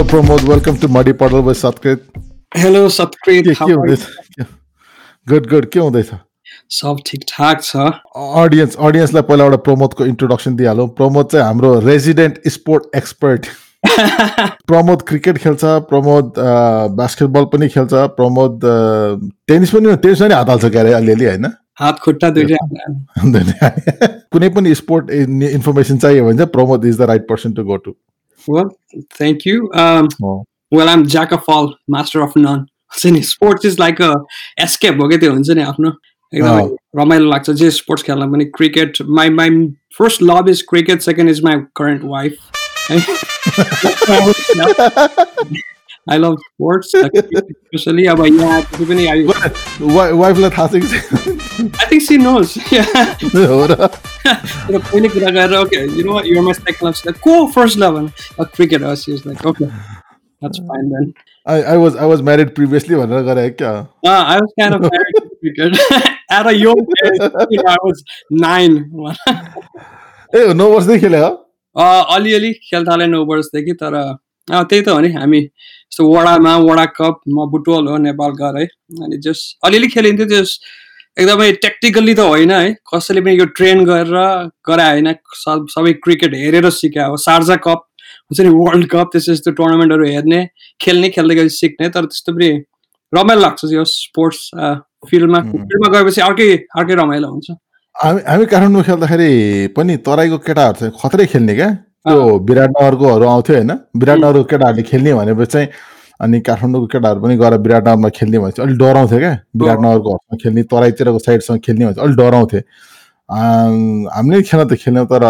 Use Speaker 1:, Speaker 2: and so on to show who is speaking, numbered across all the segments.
Speaker 1: Hello Pramod welcome to muddy puddle by Satkrit
Speaker 2: hello Satkrit
Speaker 1: के के हुँदैछ good good के हुँदैछ
Speaker 2: सब ठिकठाक छ
Speaker 1: अडियन्स अडियन्सलाई पहिला एउटा प्रमोदको इन्ट्रोडक्सन दिइहालौँ प्रमोद चाहिँ हाम्रो resident sport expert Pramod cricket खेल्छ प्रमोद बास्केटबल पनि खेल्छ प्रमोद टेनिस पनि टेनिस पनि हात हाल्छ क्यारे अलिअलि होइन
Speaker 2: हात खुट्टा
Speaker 1: कुनै पनि स्पोर्ट इन्फर्मेसन चाहियो भने चाहिँ Pramod is the right person to go to
Speaker 2: Well, thank you. Um,
Speaker 1: Oh.
Speaker 2: Well, I'm jack of all, master of none. हुन्छ नि sports is like a escape हो क्या त्यो हुन्छ नि आफ्नो एकदमै रमाइलो लाग्छ जे स्पोर्ट्स खेल्न पनि cricket my my first love is cricket second is my current wife I love sports specially अब यहाँ त्यसै पनि
Speaker 1: वाइफलाई थाहा छ
Speaker 2: आई थिङ्क सी नोज तर पहिले कुरा गरेर okay you know you're my second love को फर्स्ट लभ क्रिकेट हस् is like okay that's fine then
Speaker 1: I, I was I was married previously
Speaker 2: Uh, I was kind of married to cricket. At a young age. You know, I was nine.
Speaker 1: ए नौ वर्षदेखि खेले हो
Speaker 2: uh, अलिअलि खेल थालेँ नौ वर्षदेखि तर त्यही त हो नि हामी यस्तो वडामा वडा कप म बुटोल हो नेपाल गएर है। अनि जस्ट अलिअलि खेलिन्थ्यो जस एकदमै टेक्टिकल्ली त होइन है। कसैले पनि यो ट्रेन गरेर गराए होइन सब- क्रिकेट हेरेर सिक्यो। अब सार्जा कप हुन्छ नि वर्ल्ड कप त्यस्तो यस्तो टुर्नामेन्टहरू हेर्ने खेल्ने खेल्दै गए सिक्ने तर त्यस्तो पनि रमाइलो लाग्छ यो स्पोर्ट्स फिल्डमा. फिल्डमा गएपछि अर्कै अर्कै रमाइलो हुन्छ।
Speaker 1: हामी हामी काठमाडौँ खेल्दाखेरि पनि तराईको केटाहरू चाहिँ खत्रै खेल्ने क्या? त्यो विराटनगरकोहरू आउँथ्यो होइन? विराटनगरको केटाहरूले खेल्ने भनेपछि चाहिँ अनि काठमाडौँको केटाहरू पनि गएर विराटनगरमा खेल्ने भनेपछि अलिक डराउँथ्यो क्या? विराटनगरकोहरूसँग खेल्ने तराईतिरको साइडसँग खेल्ने भनेपछि अलिक डराउँथे हामीले खेल्न त खेल्यौँ तर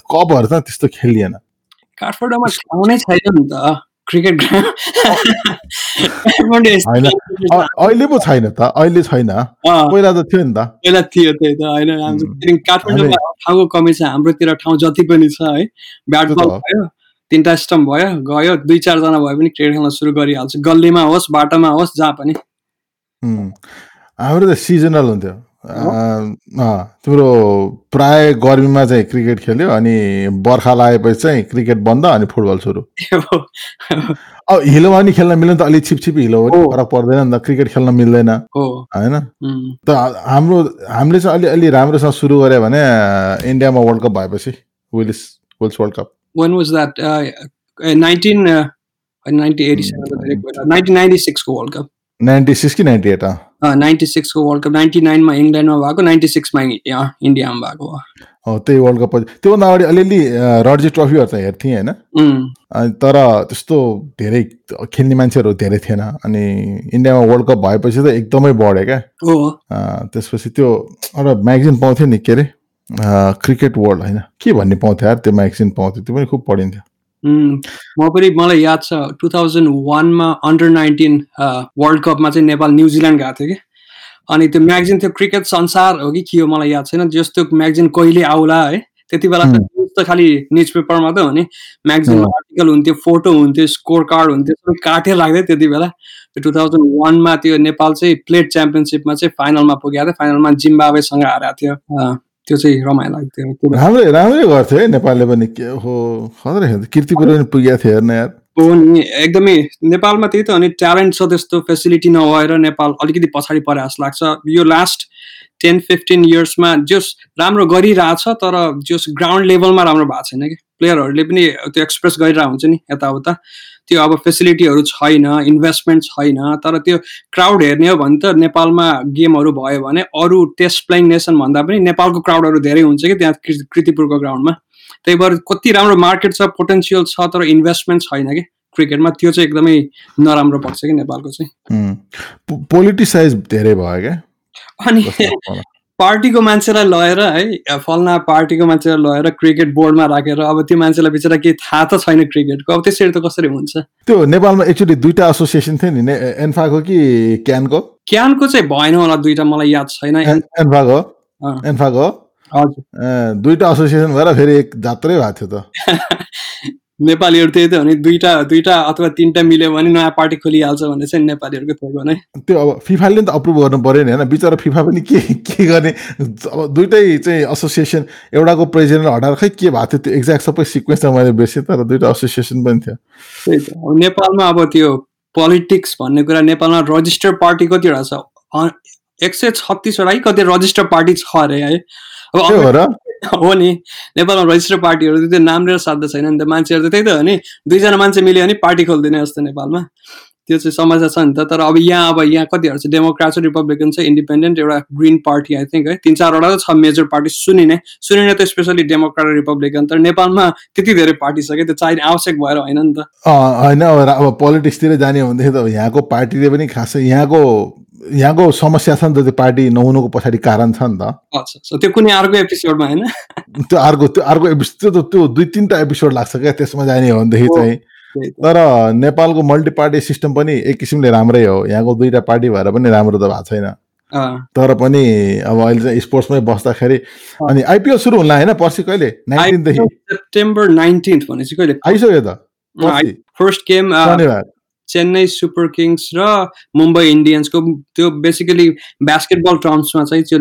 Speaker 1: कपहरू चाहिँ त्यस्तो खेलिएन
Speaker 2: काठमाडौँमा छैन नि त। क्रिकेट
Speaker 1: अहिले पो छैन त। अहिले छैन। पहिला त थियो नि त।
Speaker 2: पहिला थियो त्यही त। होइन हाम्रो काठमाडौँमा ठाउँको कमी छ। हाम्रोतिर ठाउँ जति पनि छ है ब्याट बल। भयो तिनवटा स्टम्प भयो गयो दुई चारजना भयो भने क्रिकेट खेल्न सुरु गरिहाल्छ। गल्लीमा होस् बाटोमा होस् जहाँ पनि।
Speaker 1: हाम्रो त सिजनल हुन्थ्यो। तिम्रो प्राय गर्मीमा चाहिँ क्रिकेट खेल्यो अनि बर्खा लागेपछि चाहिँ क्रिकेट बन्द अनि फुटबल सुरु। अब हिलोमा पनि खेल्न मिल्दैन त अलिक छिप छिप हिलो हो नि,
Speaker 2: हो।
Speaker 1: फरक पर्दैन नि त क्रिकेट खेल्न मिल्दैन।
Speaker 2: हो।
Speaker 1: होइन? त हाम्रो हामीले चाहिँ अलि अलि राम्रोसँग सुरु गऱ्यो भने इन्डियामा वर्ल्ड कप भएपछि Willis Wills world cup.
Speaker 2: When was that? uh, uh, 19 uh, 1987 त धेरै पहिला 1996 को वर्ल्ड कप।
Speaker 1: नाइन्टी सिक्स कि नाइन्टी एट
Speaker 2: नाइन्टी सिक्सको वर्ल्ड कप नाइन्टी नाइनमा इङ्ल्यान्डमा भएको नाइन्टी सिक्समा यहाँ इन्डियामा भएको हो।
Speaker 1: त्यही वर्ल्ड कप पछि। त्योभन्दा अगाडि अलिअलि अँ, रणजी ट्रफीहरू चाहिँ हेर्थेँ होइन? तर त्यस्तो धेरै खेल्ने मान्छेहरू धेरै थिएन। अनि इन्डियामा वर्ल्ड कप भएपछि त एकदमै बढ्यो क्या। त्यसपछि त्यो एउटा म्यागजिन पाउँथ्यो नि के अरे? क्रिकेट वर्ल्ड होइन। के भन्ने पाउँथ्यो यार त्यो म्यागजिन पाउँथ्यो? त्यो पनि खुब पढिन्थ्यो।
Speaker 2: म पनि मलाई याद छ टु थाउजन्ड वानमा अन्डर नाइन्टिन वर्ल्ड कपमा चाहिँ नेपाल न्युजिल्यान्ड गएको थियो कि? अनि त्यो म्यागजिन थियो क्रिकेट संसार हो कि के हो मलाई याद छैन। जस त्यो म्यागजिन कहिले आउला है त्यति बेला त news त खालि न्युज पेपरमा त हो नि। म्यागजिनमा आर्टिकल हुन्थ्यो फोटो हुन्थ्यो स्कोर कार्ड हुन्थ्यो सबै काटेर लाग्थ्यो त्यति बेला। त्यो टु थाउजन्ड वानमा त्यो नेपाल चाहिँ प्लेट च्याम्पियनसिपमा चाहिँ फाइनलमा पुगेको थियो। फाइनलमा जिम्बावेसँग हारेको थियो। त्यो चाहिँ रमाइलो लाग्थ्यो।
Speaker 1: राम्रै राम्रै गर्थ्यो है नेपालले पनि के हो खतरा खेल्थ्यो। किर्तिपुर पनि पुगेको थियो हेर्न यार।
Speaker 2: हो नि एकदमै नेपालमा त्यही त हो नि ट्यालेन्ट छ त्यस्तो फेसिलिटी नभएर नेपाल अलिकति पछाडि परे जस्तो लाग्छ। यो लास्ट टेन फिफ्टिन इयर्समा जस राम्रो गरिरहेछ तर जस ग्राउन्ड लेभलमा राम्रो भएको छैन कि। प्लेयरहरूले पनि त्यो एक्सप्रेस गरिरहेको हुन्छ नि यताउता। त्यो अब फेसिलिटीहरू छैन इन्भेस्टमेन्ट छैन तर त्यो क्राउड हेर्ने हो भने त नेपालमा गेमहरू भयो भने अरू टेस्ट प्लेइङ नेसन भन्दा पनि नेपालको क्राउडहरू धेरै हुन्छ कि त्यहाँ कृतिपुरको ग्राउन्डमा त्यही भएर कति राम्रो मार्केट छ पोटेन्सियल छ तर इन्भेस्टमेन्ट छैन कि क्रिकेटमा त्यो चाहिँ एकदमै नराम्रो पर्छ कि नेपालको चाहिँ।
Speaker 1: पोलिटिसाइज धेरै भयो क्या?
Speaker 2: अनि। पार्टीको मान्छेलाई लगेर है फलना पार्टीको मान्छेलाई लगेर क्रिकेट बोर्डमा राखेर अब त्यो मान्छेलाई बिचरा केही थाहा त छैन क्रिकेटको। अब त्यसरी त कसरी हुन्छ?
Speaker 1: त्यो नेपालमा एक्चुली दुईटा एसोसिएसन थियो नि एन्फाको कि क्यानको?
Speaker 2: क्यानको चाहिँ भएन होला दुइटा मलाई याद छैन।
Speaker 1: एन- एन्फाको एन्फाको दुईटा एसोसिएसन भएर फेरि एक जात्रै भएको थियो त।
Speaker 2: नेपालीहरू त्यही त हो नि दुईटा दुईटा अथवा तिनवटा मिल्यो भने नयाँ पार्टी खोलिहाल्छ भन्ने चाहिँ नेपालीहरूको थोक नै।
Speaker 1: त्यो अब फिफाले नि त अप्रुभ गर्नु पऱ्यो नि होइन बिचरा फिफा पनि के के गर्ने? अब दुइटै चाहिँ एसोसिएसन एउटाको प्रेसिडेन्ट हटाएर खै के भएको थियो? त्यो एक्ज्याक्ट सबै सिक्वेन्स त मैले बेसी तर दुइटा एसोसिएसन पनि थियो।
Speaker 2: त्यही त अब नेपालमा अब त्यो पोलिटिक्स भन्ने कुरा नेपालमा रजिस्टर्ड पार्टी कतिवटा छ? एक सय छत्तिसवटा है कति रजिस्टर्ड पार्टी छ अरे है? अब
Speaker 1: हो
Speaker 2: नि। नेपालमा रजिस्टर्ड पार्टीहरू त्यो नाम लिएर साध्य छैन नि त। मान्छेहरू त त्यही त हो नि। दुईजना मान्छे मिल्यो भने पार्टी खोलिदिने जस्तो नेपालमा। त्यो चाहिँ समस्या छ नि त। तर अब यहाँ अब यहाँ कतिहरू चाहिँ डेमोक्राट छ रिपब्लिकन छ इन्डिपेन्डेन्ट एउटा ग्रिन पार्टी आई थिङ्क है। तिन चारवटा त छ मेजर पार्टी सुनिने। सुनिने त स्पेसली डेमोक्राट रिपब्लिकन। तर नेपालमा त्यति धेरै पार्टी छ कि त्यो चाहिने आवश्यक भएर होइन नि त।
Speaker 1: होइन। अब पोलिटिक्सतिर जाने हो भनेदेखि त यहाँको पार्टीले पनि खासै यहाँको यहाँको समस्या छ नि त त्यो पार्टी नहुनुको पछाडि कारण छ नि त।
Speaker 2: त्यो कुनै अर्को एपिसोडमा होइन?
Speaker 1: त्यो अर्को त्यो अर्को एपिसोड त्यो त त्यो दुई तिनवटा एपिसोड लाग्छ क्या त्यसमा जाने हो भनेदेखि। चाहिँ। तर नेपालको मल्टी पार्टी सिस्टम पनि एक किसिमले राम्रै हो। यहाँको दुईवटा पार्टी भएर पनि राम्रो त भएको छैन। तर पनि अब अहिले चाहिँ स्पोर्ट्समै बस्दाखेरि अनि आइपिएल सुरु हुन्ला होइन पर्सि कहिले? नाइन्टिनदेखि।
Speaker 2: सेप्टेम्बर नाइन्टिन्थ भनेपछि कहिले?
Speaker 1: आइसक्यो त।
Speaker 2: फर्स्ट गेम
Speaker 1: शनिबार।
Speaker 2: चेन्नई सुपर किङ्स र मुम्बई इन्डियन्सको त्यो बेसिकली बास्केटबल टर्म्समा चाहिँ त्यो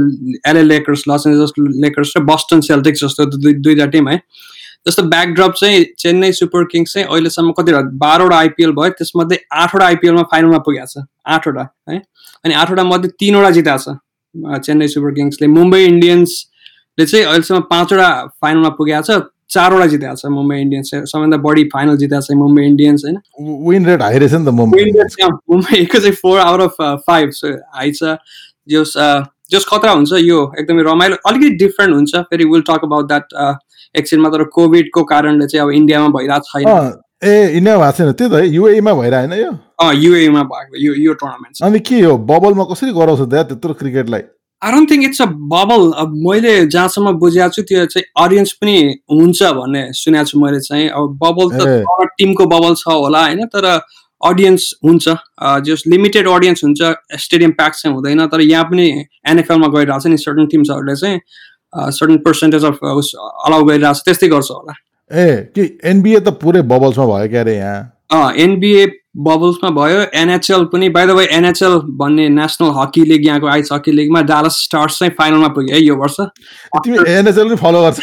Speaker 2: LA Lakers Los Angeles Lakers र बस्टन सेल्टिक्स जस्तो दुई दुईवटा टिम है। जस्तो ब्याकड्रप चाहिँ चेन्नई सुपर किङ्स चाहिँ अहिलेसम्म कतिवटा बाह्रवटा आइपिएल भयो त्यसमध्ये आठवटा आइपिएलमा फाइनलमा पुगेको छ आठवटा है। अनि आठवटा मध्ये तिनवटा जिताएको छ चेन्नई सुपर किङ्सले। मुम्बई इन्डियन्सले चाहिँ अहिलेसम्म पाँचवटा फाइनलमा पुगेको छ चारवटा जिताएको छ मुम्बई इन्डियन्स। सबैभन्दा बढी फाइनल जिताएको छ मुम्बई इन्डियन्स होइन?
Speaker 1: विन रेट हाई रहेछ नि त मुम्बई।
Speaker 2: मुम्बईको चाहिँ four out of five high छ। जस जस खतरा हुन्छ यो एकदमै रमाइलो अलिकति डिफ्रेन्ट हुन्छ। फेरि विल टक अबाउट द्याट एकछिनमा तर कोभिडको कारणले चाहिँ अब इन्डियामा भइरहेको छैन।
Speaker 1: ए इन्डिया भएको छैन त्यो त है। युएमा भइरहेन यो?
Speaker 2: अँ युएमा भएको यो यो टुर्नामेन्ट
Speaker 1: अनि के हो? बबलमा कसरी गराउँछ त्यत्रो क्रिकेटलाई
Speaker 2: I don't think it's a bubble अब मैले जहाँसम्म बुझेको छु त्यो चाहिँ अडियन्स पनि हुन्छ भन्ने सुनेको छु मैले चाहिँ। अब बबल त। टिमको बबल छ होला होइन? तर अडियन्स हुन्छ। जस लिमिटेड अडियन्स हुन्छ स्टेडियम प्याक चाहिँ हुँदैन। तर यहाँ पनि एनएफएलमा गइरहेको छ नि सर्टन टिम्सहरूले चाहिँ। Certain percentage of us allow गरिरहेको छ त्यस्तै गर्छ होला।
Speaker 1: ए कि एनबिए त पुरै बबल्समा भयो क्या अरे यहाँ
Speaker 2: एनबिए बबल्समा भयो। एनएचएल पनि बाई द वे एनएचएल भन्ने नेसनल हकी लिग यहाँको आइस हकी लिगमा डालस स्टार्स चाहिँ फाइनलमा पुग्यो है यो वर्ष।
Speaker 1: पनि फलो गर्छ।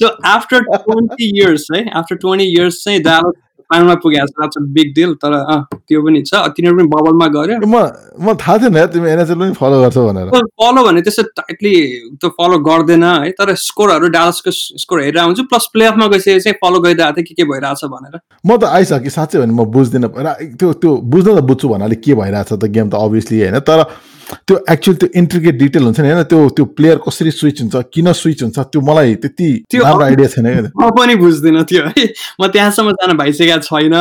Speaker 2: सो आफ्टर ट्वेन्टी इयर्स है आफ्टर ट्वेन्टी इयर्स चाहिँ डालस फाइनलमा छ। अ बिग डिल तर त्यो पनि छ। तिनीहरू पनि बबलमा गऱ्यो।
Speaker 1: म म थाहा थिएन तिमी एनएसएल पनि फलो गर्छौ भनेर।
Speaker 2: फलो भने त्यस्तो टाइटली त्यो फलो गर्दैन है। तर स्कोरहरू डालसको स्कोर हेरेर हुन्छु प्लस प्लेअफमा गइसकेपछि चाहिँ फलो गरिरहेको थिएँ के के भइरहेछ भनेर।
Speaker 1: म त आइसकेँ साँच्चै भने म बुझ्दिनँ। त्यो त्यो बुझ्न त बुझ्छु भन्नाले के भइरहेछ त गेम त अभियसली होइन। तर त्यो एक्चुअल त्यो इन्ट्रिकेट डिटेल हुन्छ नि होइन? त्यो त्यो प्लेयर कसरी स्विच हुन्छ किन स्विच हुन्छ त्यो मलाई त्यति
Speaker 2: त्यो
Speaker 1: राम्रो आइडिया छैन
Speaker 2: म पनि बुझ्दिनँ त्यो है? म त्यहाँसम्म जान भइसकेको छैन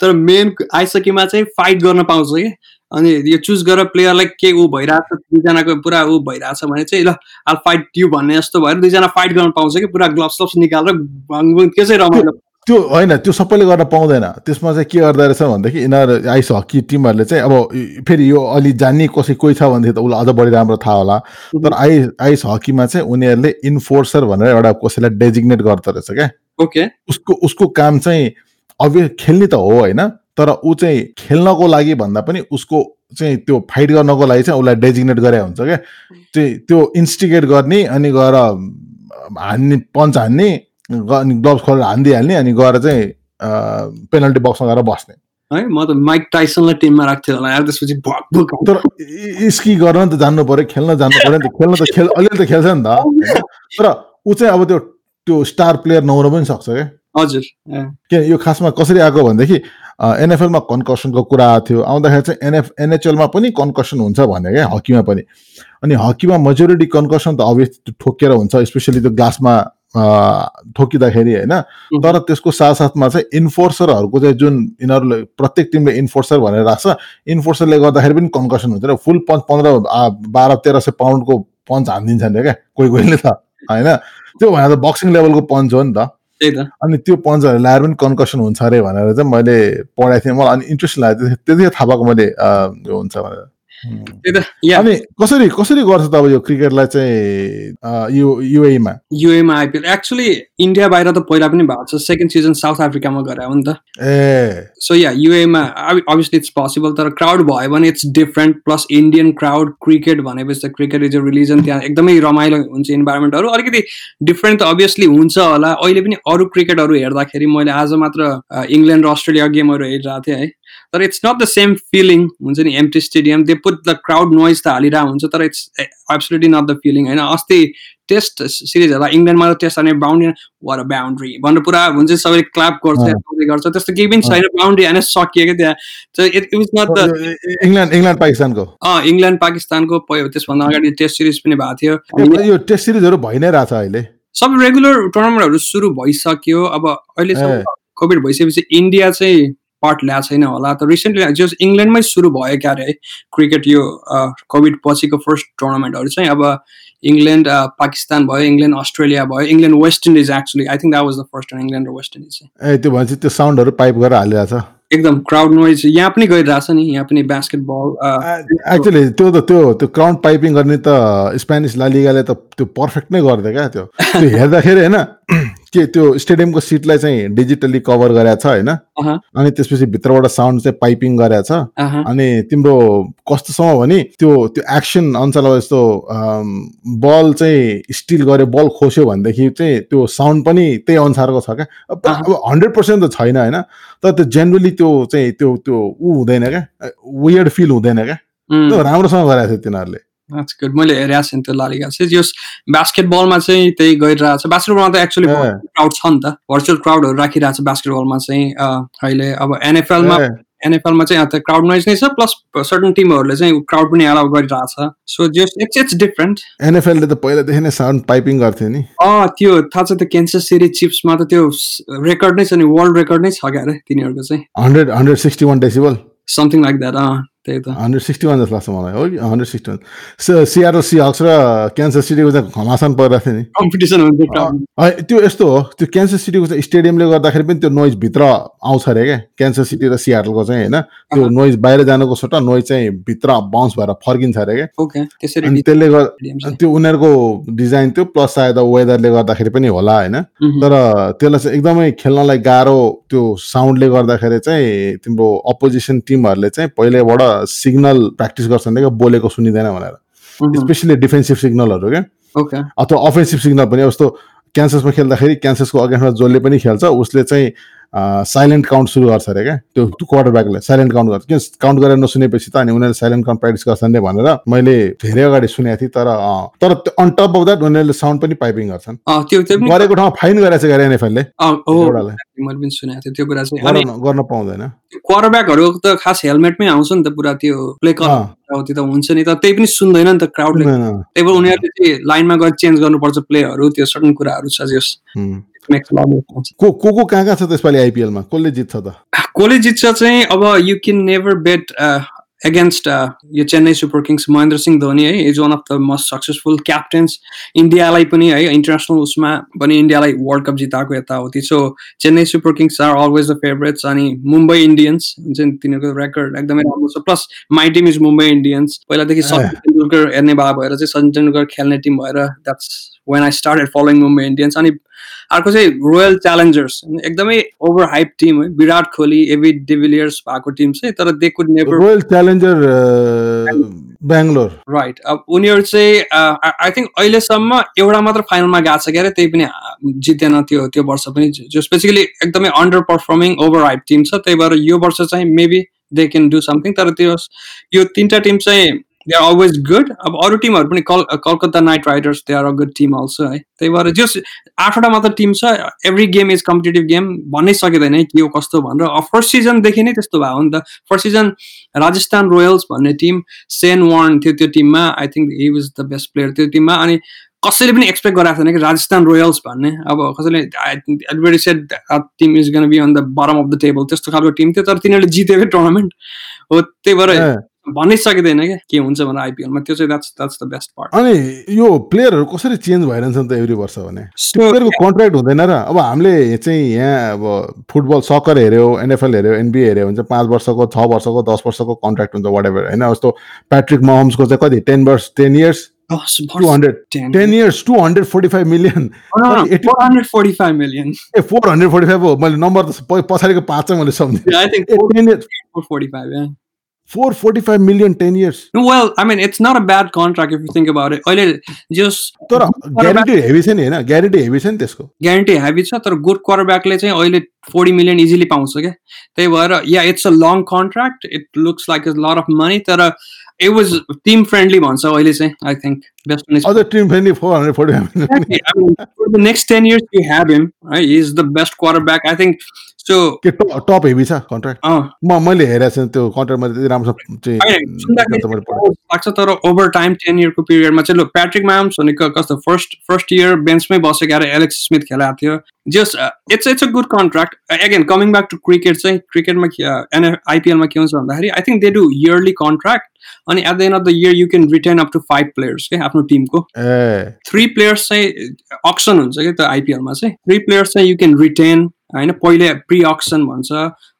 Speaker 2: तर मेन आइसकेमा चाहिँ फाइट गर्न पाउँछ कि अनि यो चुज गरेर प्लेयरलाई के ऊ भइरहेछ दुईजनाको पुरा ऊ भइरहेछ भने चाहिँ ल आल फाइट यु भन्ने जस्तो भएर दुईजना फाइट गर्न पाउँछ कि पुरा ग्लभ्स ग्लभ्स निकालेर भङ त्यो चाहिँ रमाइलो।
Speaker 1: त्यो होइन त्यो सबैले गर्न पाउँदैन। त्यसमा चाहिँ के गर्दो रहेछ भनेदेखि यिनीहरू आइस हकी टिमहरूले चाहिँ अब फेरि यो अलि जान्ने कसै कोही छ भनेदेखि त उसलाई अझ बढी राम्रो थाहा होला। तर आइस आइस हकीमा चाहिँ उनीहरूले इन्फोर्सर भनेर एउटा कसैलाई डेजिग्नेट गर्दो रहेछ क्या।
Speaker 2: ओके।
Speaker 1: उसको उसको काम चाहिँ अभि खेल्ने त हो होइन तर ऊ चाहिँ खेल्नको लागि भन्दा पनि उसको चाहिँ त्यो फाइट गर्नको लागि चाहिँ उसलाई डेजिग्नेट गरे हुन्छ क्या। त्यो इन्स्टिगेट गर्ने अनि गएर हान्ने पन्च हान्ने अनि ग्लोभ्स खोलेर हानिदिइहाल्ने अनि गएर चाहिँ पेनल्टी बक्समा गएर बस्ने।
Speaker 2: है म त माइक टाइसनलाई टिममा राख्थेँ होला यार त्यसपछि
Speaker 1: तर स्की गर्न त जान्नु पऱ्यो खेल्न जान्नु पऱ्यो नि त खेल्न त खेल अलिअलि त खेल्छ नि त? तर ऊ चाहिँ अब त्यो त्यो स्टार प्लेयर नहुन पनि सक्छ क्या।
Speaker 2: हजुर
Speaker 1: के यो खासमा कसरी आएको भनेदेखि एनएफएलमा कन्कसनको कुरा थियो आउँदाखेरि चाहिँ एनएफ एनएचएलमा पनि कन्कसन हुन्छ भने क्या हकीमा पनि। अनि हकीमा मेजोरिटी कन्कसन त अभियस ठोकेर हुन्छ स्पेसली त्यो ग्लासमा ठोकिँदाखेरि होइन तर त्यसको साथसाथमा चाहिँ इन्फोर्सरहरूको चाहिँ जुन यिनीहरूले प्रत्येक टिमले इन्फोर्सर भनेर राख्छ इन्फोर्सरले गर्दाखेरि पनि कन्कसन हुन्छ। र फुल पन्च पन्ध्र बाह्र तेह्र सय पाउन्डको पन्च हानिदिन्छ नि क्या कोही कोहीले त होइन? त्यो भनेर त बक्सिङ लेभलको पन्च हो नि त। अनि त्यो पन्चहरू लाएर पनि कन्कसन हुन्छ अरे भनेर चाहिँ मैले पढाएको थिएँ। मलाई अनि इन्ट्रेस्ट लाग्यो त्यति- त्यतिखेर थाहा पाएको मैले हुन्छ भनेर। अनि कसरी कसरी गर्छ त अब यो क्रिकेटलाई चाहिँ युएमा
Speaker 2: युएमा आइपिएल। एक्चुली इन्डिया बाहिर त पहिला पनि भएको छ। सेकेन्ड सिजन साउथ अफ्रिकामा गरे हो नि त।
Speaker 1: ए।
Speaker 2: सो या युएमा अभियसली इट्स पोसिबल तर क्राउड भयो भने it's different plus Indian crowd cricket भनेपछि त क्रिकेट इज अ रिलिजन त्यहाँ एकदमै रमाइलो हुन्छ इन्भाइरोमेन्टहरू अलिकति डिफरेन्ट त अभियसली हुन्छ होला। अहिले पनि अरू क्रिकेटहरू हेर्दाखेरि मैले आज मात्र इङ्ल्यान्ड र अस्ट्रेलिया गेमहरू हेरिरहेको थिएँ है। तर it's not the same feeling हुन्छ नि empty stadium they put the crowd noise त हालिरहेको हुन्छ तर it's absolutely not the feeling होइन अस्ति टेस्ट सिरिज हेर्दा इङ्ल्यान्डमा त टेस्ट हाने बााउन्ड्री वर बााउन्ड्री भनेर पुरा हुन्छ सबैले क्लाप गर्छ गर्छ। त्यस्तो केही पनि छैन बााउन्ड्री हाने सकियो क्या त्यहाँ। It it not the
Speaker 1: England England पाकिस्तानको।
Speaker 2: अँ इङ्ल्यान्ड पाकिस्तानको त्यसभन्दा अगाडि टेस्ट सिरिज पनि भएको थियो।
Speaker 1: यो टेस्ट सिरिजहरू भइ नै रहेछ अहिले।
Speaker 2: सबै रेगुलर टुर्नामेन्टहरू सुरु भइसक्यो। अब अहिलेसम्म। कोभिड भइसकेपछि इन्डिया चाहिँ पार्ट ल्याएको छैन होला। त रिसेन्टली जस इङ्ल्यान्डमै सुरु भयो क्या अरे है क्रिकेट यो कोभिड पछिको फर्स्ट टुर्नामेन्टहरू चाहिँ। अब इङ्ल्यान्ड पाकिस्तान भयो इङ्ल्यान्ड अस्ट्रेलिया भयो England West Indies actually I think that was the first England र वेस्ट इन्डिज चाहिँ।
Speaker 1: ए त्यो भनेपछि त्यो साउन्डहरू पाइप गरेर हालिरहेछ।
Speaker 2: एकदम क्राउड नोइज यहाँ पनि गइरहेछ नि। यहाँ पनि बास्केटबल
Speaker 1: एक्चुली त्यो त त्यो त्यो क्राउन्ड पाइपिङ गर्ने त स्पेनिस लालिगाले त त्यो पर्फेक्ट नै गरिदियो क्या त्यो हेर्दाखेरि होइन के त्यो स्टेडियमको सिटलाई चाहिँ डिजिटल्ली कभर गरेको छ होइन। अनि त्यसपछि भित्रबाट साउन्ड चाहिँ पाइपिङ गरेको छ। अनि तिम्रो कस्तोसम्म भने त्यो त्यो एक्सन अनुसार अब यस्तो बल चाहिँ स्टिल गऱ्यो बल खोस्यो भनेदेखि चाहिँ त्यो साउन्ड पनि त्यही अनुसारको छ क्या? अब हन्ड्रेड पर्सेन्ट त छैन होइन? तर त्यो जेनरली त्यो चाहिँ त्यो त्यो ऊ हुँदैन क्या? वियर्ड फिल हुँदैन क्या? त्यो राम्रोसँग गरेको थियो तिनीहरूले।
Speaker 2: That's good. मैले हेरेको छु नि त्यो लालिगा चाहिँ जस बास्केटबलमा चाहिँ त्यही गरिरहेको छ बास्केटबलमा त एक्चुली। क्राउड छ नि त। भर्चुअल क्राउडहरू राखिरहेको छ बास्केटबलमा चाहिँ अहिले। अब एनएफएलमा एनएफएलमा चाहिँ त्यो क्राउड नोइज नै छ प्लस सर्टन टिमहरूले चाहिँ क्राउड पनि एलाउ गरिरहेको छ सो जस इट्स इट्स डिफरेन्ट
Speaker 1: एनएफएलले त पहिलादेखि नै साउन्ड पाइपिङ गर्थ्यो नि।
Speaker 2: अँ त्यो थाहा छ त्यो क्यान्सर सिरी चिप्समा त त्यो रेकर्ड नै छ नि वर्ल्ड रेकर्ड नै छ क्या अरे तिनीहरूको चाहिँ।
Speaker 1: Hundred hundred sixty one decibel.
Speaker 2: Something like that अँ। त्यही त।
Speaker 1: हन्ड्रेड सिक्सटी वान जस्तो लाग्छ मलाई। हो कि हन्ड्रेड सिक्सटी वान सिआरओ सिहक्स र क्यान्सर सिटीको चाहिँ घमासान परिरहेको थियो नि।
Speaker 2: कम्पिटिसन हुन्छ
Speaker 1: त्यो यस्तो हो त्यो क्यान्सर सिटीको चाहिँ स्टेडियमले गर्दाखेरि पनि त्यो नोइज भित्र आउँछ अरे क्या। क्यान्सर सिटी र सिआरएलको चाहिँ होइन त्यो। नोइज बाहिर जानुको सट्टा नोइज चाहिँ भित्र बााउन्स भएर फर्किन्छ अरे क्या। अनि त्यसले गर्दा। त्यो उनीहरूको डिजाइन त्यो प्लस सायद वेदरले गर्दाखेरि पनि होला होइन। तर त्यसलाई चाहिँ एकदमै खेल्नलाई गाह्रो त्यो साउन्डले गर्दाखेरि चाहिँ तिम्रो अपोजिसन टिमहरूले चाहिँ पहिल्यैबाट सिग्नल प्र्याक्टिस गर्छन् क्या बोलेको सुनिँदैन भनेर। स्पेसली डिफेन्सिभ सिग्नलहरू क्या अथवा अफेन्सिभ सिग्नल पनि यस्तो क्यान्सर्समा खेल्दाखेरि क्यान्सर्सको अगेन्स्टमा जसले पनि खेल्छ उसले चाहिँ साइलेन्ट काउन्ट सुरु गर्छ अरे क्या त्यो क्वार्टर ब्याकले साइलेन्ट काउन्ट गर्छ किन काउन्ट गरेर नसुनेपछि त अनि उनीहरूले साइलेन्ट काउन्ट प्र्याक्टिस गर्छन् नि भनेर मैले धेरै अगाडि सुनेको थिएँ तर तर अन टप अफ द्याट उनीहरूले साउन्ड पनि पाइपिङ गर्छन् गरेको ठाउँमा फाइन गरेको छ गरे एनएफएलले
Speaker 2: अँ, हो
Speaker 1: एउटालाई
Speaker 2: मैले पनि सुनेको थिएँ त्यो कुरा चाहिँ अनि
Speaker 1: गर्न पाउँदैन
Speaker 2: क्वार्टरब्याकहरू त खास हेलमेटमै आउँछ नि त पुरा त्यो प्ले त्यो त हुन्छ नि त त्यही पनि सुन्दैन नि त क्राउडले। त्यही भएर उनीहरूले चाहिँ लाइनमा गएर चेन्ज गर्नुपर्छ प्लेहरू त्यो सर्टन कुराहरू छ जस
Speaker 1: को को को कहाँ कहाँ छ त्यसपालि आइपिएलमा कसले जित्छ त?
Speaker 2: कसले जित्छ चाहिँ अब you can never bet against यो चेन्नई सुपर किङ्स महेन्द्र सिंह धोनी है। Is one of the most successful captains इन्डियालाई पनि है इन्टरनेसनल उसमा पनि इन्डियालाई वर्ल्ड कप जिताएको यताउति। So Chennai Super Kings are always the favourites अनि मुम्बई इन्डियन्स हुन्छ नि तिनीहरूको रेकर्ड एकदमै राम्रो छ। Plus my team is Mumbai Indians. पहिलादेखि सचिन तेन्दुलकर हेर्ने भए भएर चाहिँ सचिन तेन्दुलकर खेल्ने टिम भएर that's when I started following Mumbai Indians अनि अर्को चाहिँ रोयल च्यालेन्जर्स एकदमै ओभर हाइप टिम है। Virat Kohli AB de Villiers भएको टिम चाहिँ तर they could never
Speaker 1: Royal Challenger Bangalore
Speaker 2: right अब उनीहरू चाहिँ आई थिङ्क अहिलेसम्म एउटा मात्र फाइनलमा गएको छ क्या अरे त्यही पनि अ, जितेन त्यो त्यो वर्ष पनि। जो बेसिकली एकदमै under performing over hype team छ। त्यही भएर यो वर्ष चाहिँ maybe they can do something तर त्यो यो तिनवटा टिम चाहिँ दे आर अलवेज गुड अब अरू टिमहरू पनि call Calcutta Knight Riders they are a good team also है। त्यही भएर जस आठवटा मात्र टिम छ every game is competitive game भन्नै सकिँदैन के हो कस्तो भनेर। फर्स्ट सिजनदेखि नै त्यस्तो भयो नि त। फर्स्ट सिजन राजस्थान रोयल्स भन्ने टिम सेन वार्न थियो त्यो टिममा I think he was the best player त्यो टिममा। अनि कसैले पनि एक्सपेक्ट गराएको थिएन कि राजस्थान रोयल्स भन्ने। अब कसैले advertised team is gonna be on the bottom of the table त्यस्तो खालको टिम थियो तर तिनीहरूले जितेकै टुर्नामेन्ट हो। त्यही भएर भन्नै सकिँदैन क्या के हुन्छ भनेर आइपिएलमा त्यो चाहिँ that's that's the best part
Speaker 1: अनि यो प्लेयरहरू कसरी चेन्ज भइरहन्छ नि त एभ्री वर्ष भने? प्लेयरको कन्ट्र्याक्ट हुँदैन र अब हामीले चाहिँ यहाँ अब फुटबल सक्कर हेऱ्यो एनएफएल हेऱ्यो एनबिए हेऱ्यो भने चाहिँ पाँच वर्षको छ वर्षको दस वर्षको कन्ट्र्याक्ट हुन्छ वाट एभर होइन? जस्तो प्याट्रिक महम्सको चाहिँ कति टेन वर्ष टेन इयर्स मैले नम्बर पछाडिको पाँच चाहिँ मैले सम्झेँ
Speaker 2: I think
Speaker 1: a ten years
Speaker 2: four forty five yeah.
Speaker 1: Four forty five million ten years
Speaker 2: No, well, I mean, it's not a bad contract if you think about it. अहिले just
Speaker 1: तर guarantee heavy छ नि होइन guarantee heavy छ नि त्यसको
Speaker 2: guarantee heavy छ तर गुड क्वार्टरब्याकले चाहिँ अहिले फोर्टी मिलियन इजिली पाउँछ क्या त्यही भएर या it's a long contract it looks like is lot of money तर इट वाज टिम फ्रेन्डली भन्छ अहिले चाहिँ आई थिङ्क बेस्ट
Speaker 1: अझ team friendly four hundred forty five
Speaker 2: Exactly. I mean, for the next 10 years, you have him, right? He's the best quarterback. I think. So.
Speaker 1: के top heavy छ contract
Speaker 2: Uh,
Speaker 1: म मैले हेरेको छु त्यो contract मैले त्यति राम्रोसँग चाहिँ
Speaker 2: होइन, सुन्दाखेरि
Speaker 1: त्यो त मैले पढेको
Speaker 2: लाग्छ तर ओभर टाइम टेन इयरको पिरियडमा चाहिँ ल प्याट्रिक म्याम्स भनेको कस्तो फर्स्ट फर्स्ट इयर बेन्चमै बसेको आएर एलेक्स स्मिथ खेलाएको थियो just it's it's a good contract again coming back to cricket चाहिँ क्रिकेटमा एन आइपिएलमा के हुन्छ भन्दाखेरि I think they do yearly contract अनि at the end of the year you can retain up to five players के आफ्नो टिमको। थ्री प्लेयर्स चाहिँ अक्सन हुन्छ क्या त्यो आइपिएलमा चाहिँ। थ्री प्लेयर्स चाहिँ यु क्यान रिटेन होइन? पहिले प्रि अक्सन भन्छ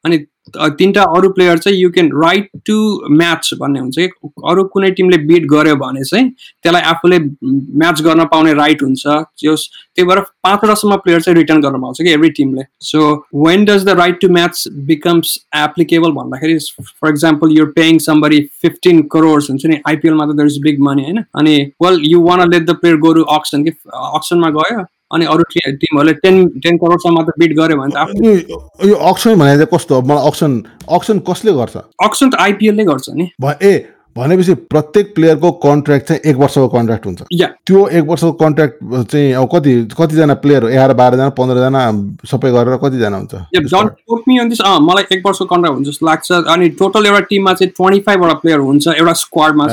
Speaker 2: अनि त- तिनवटा अरू प्लेयर चाहिँ you can right to match भन्ने हुन्छ। कि अरू कुनै टिमले बिट गर्यो भने चाहिँ त्यसलाई आफूले म्याच गर्न पाउने राइट हुन्छ। जस त्यही भएर पाँचवटासम्म प्लेयर चाहिँ रिटर्न गर्न पाउँछ कि एभ्री टिमले so when does the right to match becomes applicable भन्दाखेरि for example your paying somebody fifteen crores हुन्छ नि आइपिएलमा त दर इज बिग मनी होइन? अनि well you want let the player गोरु अक्सन कि अक्सनमा गयो? अनि अरू टिमहरूले टेन टेन करोडसम्म मात्र बिट गर्यो भने त आफ्नो
Speaker 1: यो अक्सन भने चाहिँ कस्तो? मलाई अक्सन अक्सन कसले गर्छ
Speaker 2: अक्सन त आइपिएलले गर्छ नि
Speaker 1: ए भनेपछि प्रत्येक प्लेयरको कन्ट्र्याक्ट चाहिँ एक वर्षको कन्ट्र्याक्ट हुन्छ। त्यो एक वर्षको कन्ट्र्याक्ट चाहिँ अब कति कतिजना प्लेयर एघार बाह्रजना पन्ध्रजना सबै गरेर कतिजना हुन्छ?
Speaker 2: मलाई एक वर्षको कन्ट्राक्ट हुन्छ जस्तो लाग्छ। अनि टोटल एउटा टिममा चाहिँ ट्वेन्टी फाइभवटा प्लेयर हुन्छ एउटा स्क्वाडमा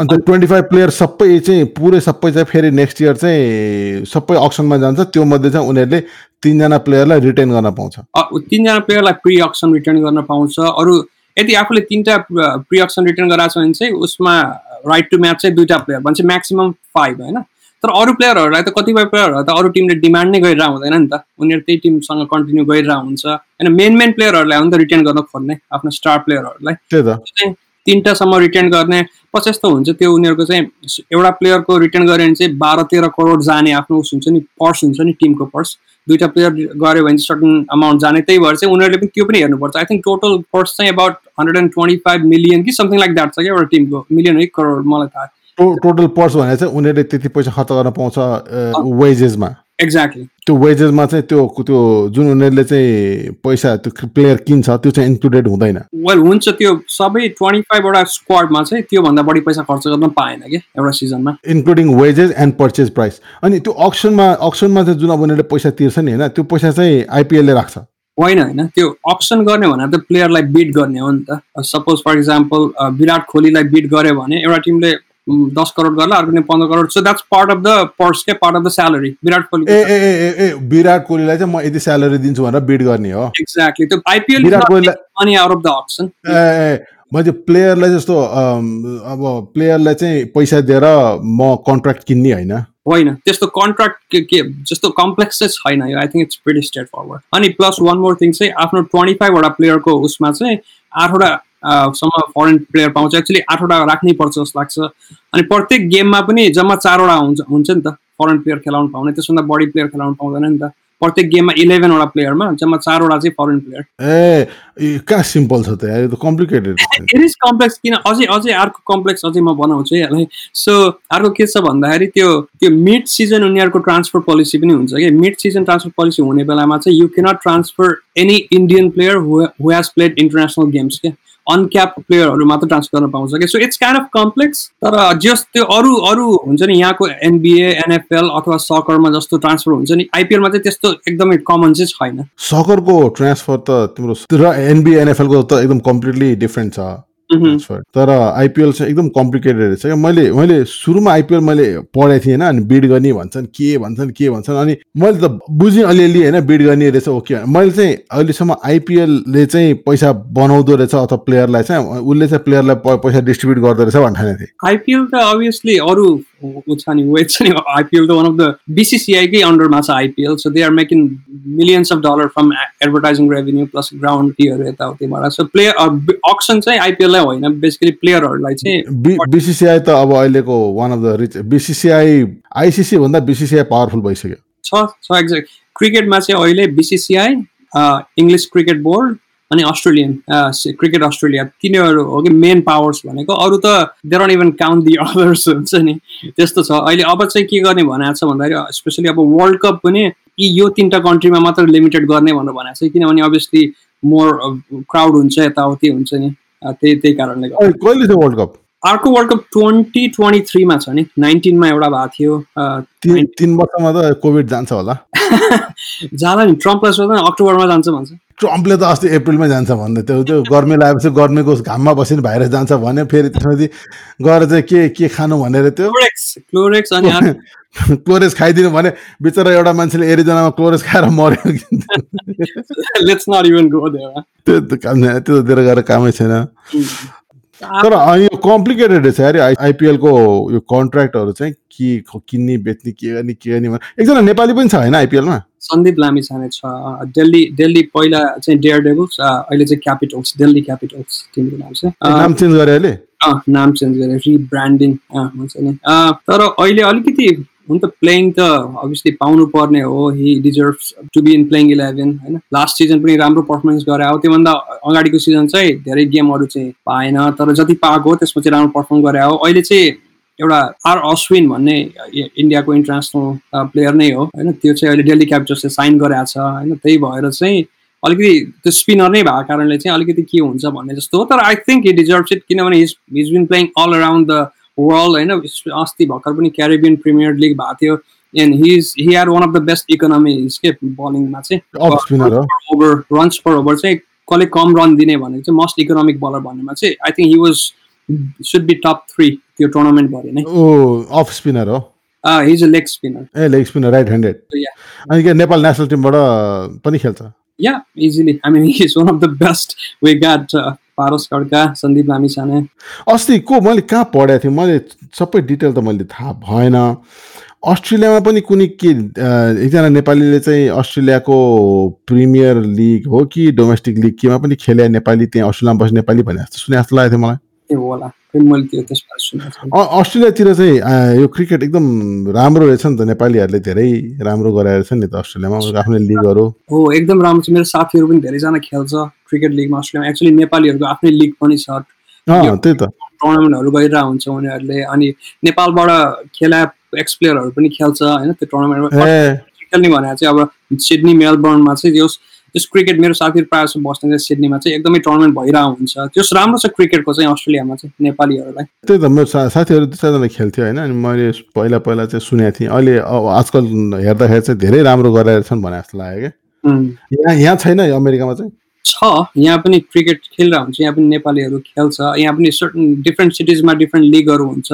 Speaker 1: अन्त ट्वेन्टी फाइभ प्लेयर सबै चाहिँ पुरै सबै चाहिँ फेरि नेक्स्ट इयर चाहिँ सबै अक्सनमा जान्छ। त्यो मध्ये चाहिँ उनीहरूले तिनजना प्लेयरलाई रिटेन गर्न पाउँछ।
Speaker 2: तिनजना प्लेयरलाई प्रि अक्सन रिटर्न गर्न पाउँछ। अरू यदि आफूले तिनवटा प्रि अक्सन रिटर्न गराएको छ भने चाहिँ उसमा राइट टु म्याच चाहिँ दुईवटा प्लेयर भन्छ म्याक्सिमम् फाइभ होइन? तर अरू प्लेयरहरूलाई त कतिपय प्लेयरहरू त अरू टिमले डिमान्ड नै गरिरहेको हुँदैन नि त। उनीहरू त्यही टिमसँग कन्टिन्यू गरिरहेको हुन्छ। होइन मेन मेन प्लेयरहरूलाई हो नि त रिटर्न गर्न खोज्ने आफ्नो स्टार प्लेयरहरूलाई तिनवटासम्म रिटर्न गर्ने। पछि यस्तो हुन्छ त्यो उनीहरूको चाहिँ एउटा प्लेयरको रिटर्न गऱ्यो भने चाहिँ बाह्र तेह्र करोड जाने आफ्नो उस हुन्छ नि पर्स हुन्छ नि टिमको पर्स। दुइटा प्लेयर गऱ्यो भने चाहिँ सर्टन अमाउन्ट जाने त्यही भएर चाहिँ उनीहरूले पनि त्यो पनि हेर्नुपर्छ। आई थिङ्क टोटल पर्स चाहिँ about hundred and twenty five million कि समथिङ लाइक द्याट छ क्या एउटा टिमको मिलियन है करोड मलाई थाहा।
Speaker 1: टोटल पर्स भनेर चाहिँ उनीहरूले त्यति पैसा खर्च गर्न पाउँछ वेजेसमा
Speaker 2: एक्ज्याक्टली
Speaker 1: त्यो वेजेसमा चाहिँ त्यो त्यो जुन उनीहरूले चाहिँ पैसा त्यो प्लेयर किन्छ त्यो चाहिँ इन्क्लुडेड हुँदैन।
Speaker 2: वेल हुन्छ त्यो सबै ट्वेन्टी फाइभवटा स्क्वाडमा चाहिँ त्योभन्दा बढी पैसा खर्च गर्न पाएन कि एउटा सिजनमा
Speaker 1: including wages and purchase price अनि त्यो अक्सनमा अक्सनमा चाहिँ जुन अब उनीहरूले पैसा तिर्छ नि होइन त्यो पैसा चाहिँ आइपिएलले राख्छ।
Speaker 2: होइन होइन। त्यो अप्सन गर्ने भने त प्लेयरलाई बिट गर्ने हो नि त। Suppose for example Virat कोहलीलाई beet गर्यो भने एउटा टिमले दस करोड गर्ला अर्को पन्ध्र crore so that's part of the purse के part of the salary Virat Kohli
Speaker 1: ए ए ए ए विराट कोहलीलाई चाहिँ म यति स्यालेरी दिन्छु भनेर बिड गर्ने हो
Speaker 2: एक्ज्याक्टली त्यो IPL
Speaker 1: Virat कोहलीलाई
Speaker 2: money out of the option
Speaker 1: ए ए मैले प्लेयरलाई जस्तो अब प्लेयरलाई चाहिँ पैसा दिएर म कन्ट्र्याक्ट किन्ने होइन
Speaker 2: होइन त्यस्तो कन्ट्राक्ट के जस्तो कम्प्लेक्स चाहिँ छैन यो I think it's very straightforward अनि प्लस वान मोर थिङ चाहिँ आफ्नो ट्वेन्टी फाइभवटा प्लेयरको उसमा चाहिँ आठवटा सम्म फरेन प्लेयर पाउँछ. एक्चुली आठवटा राख्नै पर्छ जस्तो लाग्छ। अनि प्रत्येक गेममा पनि जम्मा चारवटा हुन्छ हुन्छ नि त। फरेन प्लेयर खेलाउनु पाउने त्यसभन्दा बढी प्लेयर खेलाउनु पाउँदैन नि त। प्रत्येक गेममा इलेभेनवटा प्लेयरमा जम्मा चारवटा चाहिँ फरेन प्लेयर
Speaker 1: ए कहाँ सिम्पल छ त यो त कम्प्लिकेटेड
Speaker 2: इट इज कम्प्लेक्स किन अझै अझै अर्को कम्प्लेक्स अझै म बनाउँछु है यसलाई। सो अर्को के छ भन्दाखेरि त्यो त्यो मिड सिजन उनीहरूको ट्रान्सफर पोलिसी पनि हुन्छ कि। मिड सिजन ट्रान्सफर पोलिसी हुने बेलामा चाहिँ you cannot transfer any Indian player who has played international games के? अनक्याप प्लेयरहरू मात्र ट्रान्सफर गर्न पाउँछ। कि so it's kind of complex तर जस त्यो अरू अरू हुन्छ नि यहाँको एनबिए एनएफएल अथवा सकरमा जस्तो ट्रान्सफर हुन्छ नि आइपिएलमा चाहिँ त्यस्तो एकदमै कमन चाहिँ छैन।
Speaker 1: सकरको ट्रान्सफर त तिम्रो र एनबिए एनएफएलको त एकदम कम्प्लिटली डिफ्रेन्ट छ। तर आइपिएल चाहिँ एकदम कम्प्लिकेटेड रहेछ क्या। मैले मैले सुरुमा आइपिएल मैले पढेको थिएँ होइन अनि बिड गर्ने भन्छन् के भन्छन् के भन्छन् अनि मैले त बुझेँ अलिअलि होइन बिड गर्ने रहेछ ओके मैले चाहिँ अहिलेसम्म आइपिएलले चाहिँ पैसा बनाउँदो रहेछ अथवा प्लेयरलाई चाहिँ उसले चाहिँ प्लेयरलाई पैसा डिस्ट्रिब्युट गर्दो रहेछ भन्ने थिएँ।
Speaker 2: आइपिएल त अभियसली अरू ऊ छ नि वेट छ नि आइपिएल त वान अफ द बिसिसिआईकै अन्डरमा छ IPL so they are making millions of dollar from advertising revenue plus ground फीहरू यताउतिबाट सो प्लेयर अक्सन चाहिँ आइपिएललाई होइन बेसिकली प्लेयरहरूलाई चाहिँ
Speaker 1: बिसिसिआई त अब अहिलेको one of the rich BCCI ICC भन्दा बिसिसिआई पावरफुल भइसक्यो।
Speaker 2: छ छ एक्ज्याक्ट क्रिकेटमा चाहिँ अहिले बिसिसिआई इङ्ग्लिस क्रिकेट बोर्ड अनि अस्ट्रेलियन क्रिकेट अस्ट्रेलिया तिनीहरू हो कि मेन पावर्स भनेको अरू त they don't even count the others हुन्छ नि। त्यस्तो छ। अहिले अब चाहिँ के गर्ने भनेको छ भन्दाखेरि स्पेसली अब वर्ल्ड कप पनि यी यो तिनवटा कन्ट्रीमा मात्र लिमिटेड गर्ने भनेर भनेको छ। किनभने अभियसली मोर क्राउड हुन्छ यताउति हुन्छ नि। त्यही त्यही कारणले गर्दा।
Speaker 1: कहिले वर्ल्ड कप
Speaker 2: अर्को वर्ल्ड कप ट्वेन्टी ट्वेन्टी थ्रीमा छ नि। नाइन्टिनमा एउटा भएको थियो
Speaker 1: तिन वर्षमा त कोभिड जान्छ होला।
Speaker 2: जाला नि ट्रम्पलाई सोध्दा अक्टोबरमा जान्छ भन्छ।
Speaker 1: ट्रम्पले त अस्ति अप्रिलमै जान्छ भन्दै त्यो त्यो गर्मी लागेपछि गर्मीको घाममा बसेर भाइरस जान्छ भन्यो फेरि त्यसपछि गएर चाहिँ के के खानु भनेर त्यो
Speaker 2: क्लोरेक्स क्लोरेक्स
Speaker 1: खाइदिनु भने बिचरा एउटा मान्छेले एरिजनामा क्लोरेस खाएर
Speaker 2: देयर
Speaker 1: त्यो। त्यो त गएर कामै छैन। तर यो कम्प्लिकेटेड रहेछ अरे आइपिएलको यो कन्ट्र्याक्टहरू चाहिँ के किन्ने बेच्ने के गर्ने के गर्ने एकजना नेपाली पनि छ होइन आइपिएलमा?
Speaker 2: सन्दीप लामी छाने छ दिल्ली दिल्ली पहिला चाहिँ डेयर डेभल्स अहिले चाहिँ क्यापिटल्स दिल्ली क्यापिटल्स टिमको नाम चाहिँ। अ,
Speaker 1: नाम चेन्ज गरे अहिले?
Speaker 2: नाम चेन्ज गरेर रिब्रान्डिङ हुन्छ नि। तर अहिले अलिकति हुन त प्लेइङ त अभियसली पाउनु पर्ने हो he deserve to be in playing eleven होइन। लास्ट सिजन पनि राम्रो पर्फर्मेन्स गरे हो त्योभन्दा अगाडिको सिजन चाहिँ धेरै गेमहरू चाहिँ पाएन तर जति पाएको त्यसमा चाहिँ राम्रो पर्फर्म गरे। हो अहिले चाहिँ एउटा आर अश्विन भन्ने इन्डियाको इन्टरनेसनल प्लेयर नै हो। होइन त्यो चाहिँ अहिले डेली क्यापिटल्सले साइन गरेको छ। होइन त्यही भएर चाहिँ अलिकति त्यो स्पिनर नै भएको कारणले चाहिँ अलिकति के हुन्छ भन्ने जस्तो हो। तर I think he deserve it किनभने his his been playing all around the world होइन अस्ति भर्खर पनि क्यारिबियन प्रिमियर लिग भएको थियो। And his he are one of the best economies के बलिङमा चाहिँ।
Speaker 1: हो।
Speaker 2: ओभर रन्स पर ओभर चाहिँ कसले कम रन दिने भनेको चाहिँ मोस्ट इकोनोमिक बलर भन्नेमा चाहिँ I think he was should be top three त्यो टुर्नामेन्टभरि नै
Speaker 1: ओ अफ स्पिनर हो
Speaker 2: his a leg spinner
Speaker 1: a leg spinner right handed. अनि के नेपाल नेसनल टिमबाट पनि खेल्छ
Speaker 2: easily. I mean, he's one of the best. We got uh, Paros Kadka, Sandeep Lamisane.
Speaker 1: अस्ति को मैले कहाँ पढेको थिएँ मैले सबै डिटेल त मैले थाहा भएन अस्ट्रेलियामा पनि कुनै के एकजना नेपालीले चाहिँ अस्ट्रेलियाको प्रिमियर लिग हो कि डोमेस्टिक लिग केमा पनि खेले नेपाली त्यहाँ अस्ट्रेलियामा बस्ने नेपाली भने जस्तो सुने जस्तो लागेको थियो मलाई
Speaker 2: होला। मैले त्यो
Speaker 1: अस्ट्रेलियातिर चाहिँ यो क्रिकेट एकदम राम्रो रहेछ नि त। नेपालीहरूले धेरै राम्रो गराएर छ नि त अस्ट्रेलियामा। आफ्नै लिगहरू।
Speaker 2: हो एकदम राम्रो छ। मेरो साथीहरू पनि धेरैजना खेल्छ क्रिकेट लिगमा अस्ट्रेलियामा। एक्चुली नेपालीहरूको आफ्नै लिग पनि छ।
Speaker 1: त्यही त।
Speaker 2: टुर्नामेन्टहरू गरिरहेको हुन्छ उनीहरूले। अनि नेपालबाट खेला एक्स प्लेयरहरू पनि खेल्छ होइन? त्यो टुर्नामेन्टमा खेल्ने भनेर चाहिँ अब सिडनी मेलबर्नमा चाहिँ जस जस क्रिकेट मेरो साथीहरू प्रायः जस्तो बस्ने चाहिँ सिडनीमा चाहिँ एकदमै टुर्नामेन्ट भइरहेको हुन्छ। त्यस राम्रो छ क्रिकेटको चाहिँ अस्ट्रेलियामा चाहिँ नेपालीहरूलाई।
Speaker 1: त्यही त मेरो साथीहरू दुई चारजना खेल्थ्यो होइन अनि मैले पहिला पहिला चाहिँ सुनेको थिएँ। अहिले आजकल हेर्दाखेरि चाहिँ धेरै राम्रो गराएर छन् भने जस्तो लाग्यो क्या। यहाँ यहाँ छैन अमेरिकामा चाहिँ?
Speaker 2: छ यहाँ पनि क्रिकेट खेलिरहेको हुन्छ यहाँ पनि नेपालीहरू खेल्छ यहाँ पनि सर्टन डिफ्रेन्ट सिटिजमा डिफ्रेन्ट लिगहरू हुन्छ।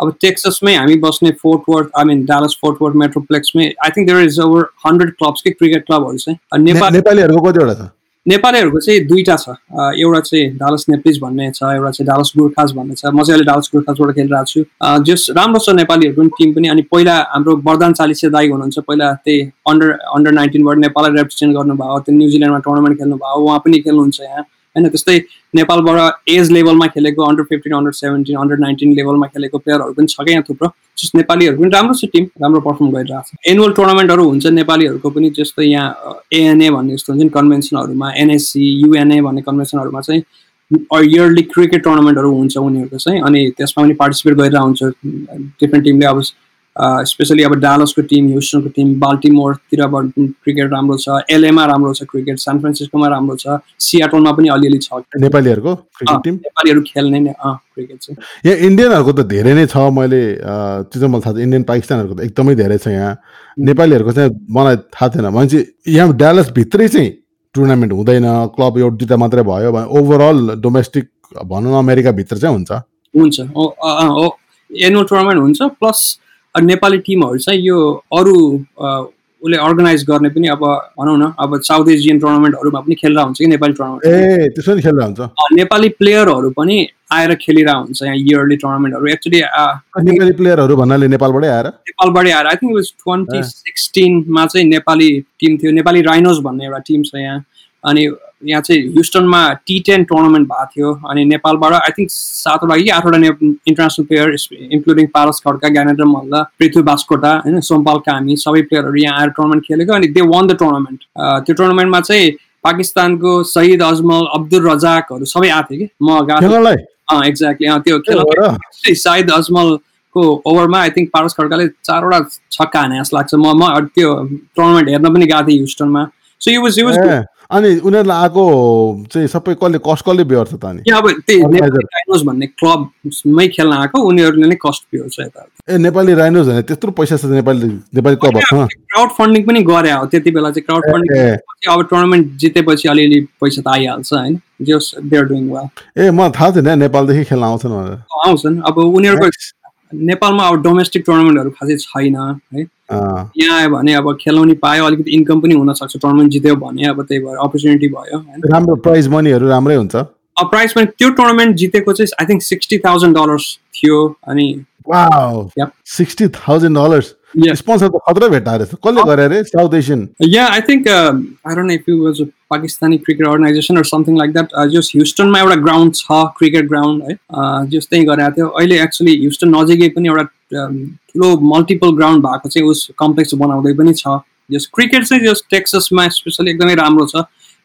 Speaker 2: अब टेक्ससमै हामी बस्ने Fort Worth I mean Dallas Fort Worth मेट्रोप्लेक्समै I think there is over hundred clubs के क्रिकेट क्लबहरू चाहिँ। नेपाल
Speaker 1: नेपालीहरूको कतिवटा छ?
Speaker 2: नेपालीहरूको चाहिँ दुईवटा छ। एउटा चाहिँ डालस नेप्लिज भन्ने छ एउटा चाहिँ डालस गुर्खास भन्ने छ। म चाहिँ अहिले डालस गुर्खासबाट खेलिरहेको छु। जस राम्रो छ नेपालीहरूको पनि टिम पनि। अनि पहिला हाम्रो वरदान चालिसे दाई हुनुहुन्छ। पहिला त्यही अन्डर अन्डर नाइन्टिनबाट नेपाललाई रिप्रेजेन्ट गर्नुभयो। त्यो न्युजिल्यान्डमा टुर्नामेन्ट खेल्नुभयो। उहाँ पनि खेल्नुहुन्छ यहाँ। होइन त्यस्तै नेपालबाट एज लेभलमा खेलेको under fifteen under seventeen under nineteen लेभलमा खेलेको प्लेयरहरू पनि छ क्या यहाँ थुप्रो। जस नेपालीहरू पनि राम्रो छ टिम राम्रो पर्फर्म गरिरहेको छ। एनुअल टुर्नामेन्टहरू हुन्छ नेपालीहरूको पनि जस्तो यहाँ एएनए भन्ने जस्तो हुन्छ नि कन्भेन्सनहरूमा एनएससी युएनए भन्ने कन्भेन्सनहरूमा चाहिँ इयरली क्रिकेट टुर्नामेन्टहरू हुन्छ उनीहरूको चाहिँ अनि त्यसमा पनि पार्टिसिपेट गरिरहेको हुन्छ डिफ्रेन्ट टिमले अब स्पेसली अब डालसको टिम ह्युस्टनको टिम बाल्टिमोरतिरबाट क्रिकेट राम्रो छ एलएमा राम्रो छ क्रिकेट सान फ्रान्सिस्कोमा राम्रो छ सियाटोलमा पनि अलिअलि छ।
Speaker 1: नेपालीहरूको
Speaker 2: नेपालीहरू खेल्ने नै क्रिकेट चाहिँ।
Speaker 1: यहाँ इन्डियनहरूको त धेरै नै छ मैले त्यो चाहिँ मलाई थाहा छ इन्डियन पाकिस्तानहरूको त एकदमै धेरै छ यहाँ। नेपालीहरूको चाहिँ मलाई थाहा थिएन भने चाहिँ यहाँ ड्यालसभित्रै चाहिँ टुर्नामेन्ट हुँदैन क्लब एउटा दुइटा मात्रै भयो भने ओभरअल डोमेस्टिक भनौँ न अमेरिकाभित्र चाहिँ हुन्छ।
Speaker 2: हुन्छ एनुअल टुर्नामेन्ट हुन्छ प्लस नेपाली टिमहरू चाहिँ यो अरू उसले अर्गनाइज गर्ने पनि अब भनौँ न अब साउथ एसियन टुर्नामेन्टहरूमा पनि खेलेर हुन्छ कि नेपाली टुर्नामेन्ट?
Speaker 1: ए त्यसो नि खेलेर हुन्छ।
Speaker 2: नेपाली प्लेयरहरू पनि आएर खेलिरहेको हुन्छ यहाँ इयरली टुर्नामेन्टहरू एक्चुली
Speaker 1: नेपाली प्लेयरहरू भन्नाले नेपालबाटै आएर?
Speaker 2: नेपालबाटै आएर। आई थिङ्क वाज ट्वेन्टी सिक्सटिनमा चाहिँ नेपाली टिम थियो। नेपाली राइनोज भन्ने एउटा टिम छ यहाँ। अनि यहाँ चाहिँ ह्युस्टनमा टी टेन टुर्नामेन्ट भएको थियो अनि नेपालबाट आई थिङ्क सातवटा कि आठवटा international player including Paras Khadka Gyanendra Malla Prithvi Baskota होइन सोमपाल कामी सबै प्लेयरहरू यहाँ आएर टुर्नामेन्ट खेलेको अनि दे वान द टुर्नामेन्ट त्यो टुर्नामेन्टमा चाहिँ पाकिस्तानको सहिद अजमल अब्दुल रजाकहरू सबै आएको थियो कि। म गएको एक्ज्याक्टली त्यो खेल साहिद अजमलको ओभरमा आई थिङ्क पारस खड्काले चारवटा छक्का हाने जस्तो लाग्छ। म म त्यो टुर्नामेन्ट हेर्न पनि गएको थिएँ ह्युस्टनमा so you was you was
Speaker 1: अनि उनीहरूलाई आएको चाहिँ सबै कसले कस्ट कसले बेहोर्छ त अनि?
Speaker 2: अब राइनोज भन्ने क्लबमै खेल्न आएको उनीहरूले नै कस्ट बेहोर्छ यता
Speaker 1: ए नेपाली राइनोज भने त्यत्रो पैसा छ नेपाली नेपाली क्लबहरूसँग
Speaker 2: क्राउड फन्डिङ पनि गरे हो त्यति बेला चाहिँ क्राउड फन्डिङ अब टुर्नामेन्ट जितेपछि अलिअलि पैसा त आइहाल्छ होइन? Just they are doing well
Speaker 1: ए म थाहा थिएन नेपालदेखि खेल्न आउँछन्
Speaker 2: आउँछन्। अब उनीहरूको नेपालमा अब डोमेस्टिक टुर्नामेन्टहरू खासै छैन है? यहाँ आयो भने अब खेलाउनु पायो अलिकति इन्कम पनि हुनसक्छ टुर्नामेन्ट जित्यो भने अब त्यही भएर अपर्च्युनिटी भयो
Speaker 1: राम्रो प्राइज मनीहरू राम्रै हुन्छ।
Speaker 2: प्राइज पनि त्यो टुर्नामेन्ट जितेको चाहिँ I think sixty thousand dollars थियो अनि Pakistani cricket organisation or? Something like that just ह्युस्टनमा एउटा ग्राउन्ड छ क्रिकेट ग्राउन्ड है। जस त्यहीँ गरेको थियो। अहिले एक्चुली ह्युस्टन नजिकै पनि एउटा ठुलो मल्टिपल ग्राउन्ड भएको चाहिँ उस कम्प्लेक्स बनाउँदै पनि छ। जस क्रिकेट चाहिँ जस टेक्ससमा स्पेसली एकदमै राम्रो छ।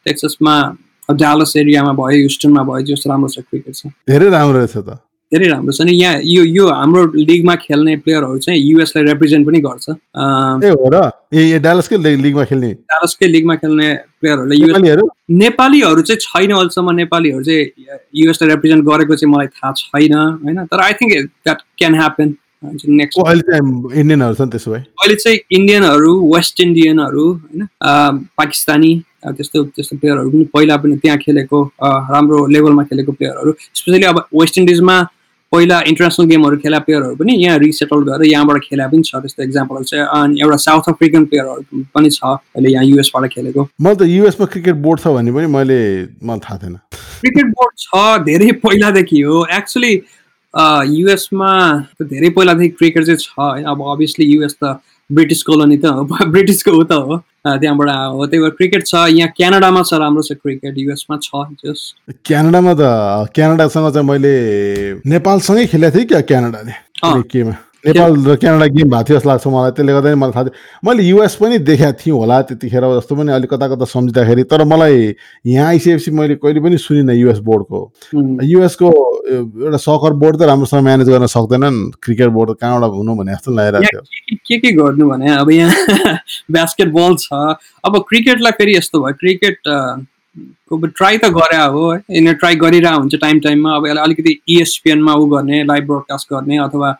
Speaker 2: टेक्ससमा डालस एरियामा भयो ह्युस्टनमा भयो जस राम्रो छ क्रिकेट चाहिँ।
Speaker 1: धेरै राम्रो रहेछ त।
Speaker 2: धेरै राम्रो छ। नि यहाँ यो यो हाम्रो लिगमा खेल्ने प्लेयरहरू चाहिँ युएसलाई रिप्रेजेन्ट पनि गर्छ।
Speaker 1: ए हो र? ए डालसकै लिगमा खेल्ने?
Speaker 2: डालसकै लिगमा खेल्ने प्लेयरहरूले युएस नेपालीहरू? चाहिँ छैन अहिलेसम्म। नेपालीहरू चाहिँ युएसलाई रिप्रेजेन्ट गरेको चाहिँ मलाई थाहा छैन होइन? तर I think that can happen
Speaker 1: next अहिले चाहिँ इन्डियनहरू छन् त्यसो भए?
Speaker 2: अहिले चाहिँ इन्डियनहरू वेस्ट इन्डियनहरू होइन? पाकिस्तानी त्यस्तो त्यस्तो प्लेयरहरू पनि पहिला पनि त्यहाँ खेलेको राम्रो लेभलमा खेलेको प्लेयरहरू। स्पेसली अब वेस्ट इन्डिजमा पहिला इन्टरनेसनल गेमहरू खेला प्लेयरहरू पनि यहाँ रिसेटल गरेर यहाँबाट खेला पनि छ। त्यस्तो इक्जाम्पलहरू चाहिँ अनि एउटा साउथ अफ्रिकन प्लेयरहरू पनि छ अहिले यहाँ युएसबाट खेलेको।
Speaker 1: मैले त युएसमा क्रिकेट बोर्ड छ भने पनि मैले मलाई थाहा थिएन।
Speaker 2: क्रिकेट बोर्ड छ धेरै पहिलादेखि हो। एक्चुली युएसमा धेरै पहिलादेखि क्रिकेट चाहिँ छ। अब अभियसली युएस त ब्रिटिस कोलोनी त हो ब्रिटिसको ऊ त हो। त्यहाँबाट हो त्यही भएर क्रिकेट छ। यहाँ क्यानाडामा छ राम्रो छ क्रिकेट। युएसमा छ जस।
Speaker 1: क्यानाडामा त क्यानाडासँग चाहिँ मैले नेपालसँगै खेलेको थिएँ क्या क्यानाडाले? केमा? नेपाल र क्यानाडा गेम भएको थियो जस्तो लाग्छ मलाई त्यसले गर्दा मलाई थाहा थियो। मैले युएस पनि देखाएको थिएँ होला त्यतिखेर जस्तो पनि अलिक कता कता सम्झिँदाखेरि तर मलाई यहाँ आइसकेपछि मैले कहिले पनि सुनिनँ युएस बोर्डको। युएसको एउटा सकर बोर्ड त राम्रोसँग म्यानेज गर्न सक्दैनन् क्रिकेट बोर्ड कहाँबाट हुनु भने जस्तो
Speaker 2: लागिरहेको थियो। के के गर्नु भने अब यहाँ बास्केट बल छ। अब क्रिकेटलाई फेरि यस्तो भयो क्रिकेट ट्राई त गरे हो है। यिनीहरू ट्राई गरिरहेको हुन्छ टाइम टाइममा अब यसलाई अलिकति इएसपिएनमा ऊ गर्ने लाइभ ब्रोडकास्ट गर्ने अथवा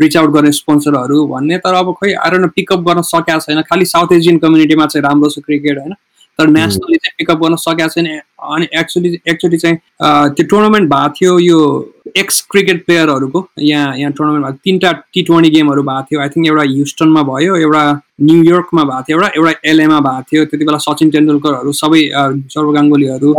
Speaker 2: रिच आउट गर्ने स्पोन्सरहरू भन्ने तर अब खोइ आएर पिकअप गर्न सकेको छैन। खालि साउथ एसियन कम्युनिटीमा चाहिँ राम्रो छ क्रिकेट होइन? तर नेसनली चाहिँ पिकअप गर्न सकेको छैन। अनि एक्चुली एक्चुली चाहिँ त्यो टुर्नामेन्ट भएको थियो यो एक्स क्रिकेट प्लेयरहरूको यहाँ यहाँ टुर्नामेन्ट भएको तिनवटा टी ट्वेन्टी गेमहरू भएको थियो। आई थिङ्क एउटा ह्युस्टनमा भयो एउटा न्युयोर्कमा भएको थियो एउटा एउटा एलएमा भएको थियो। त्यति बेला सचिन तेन्दुलकरहरू सबै सौरभ गाङ्गुलीहरू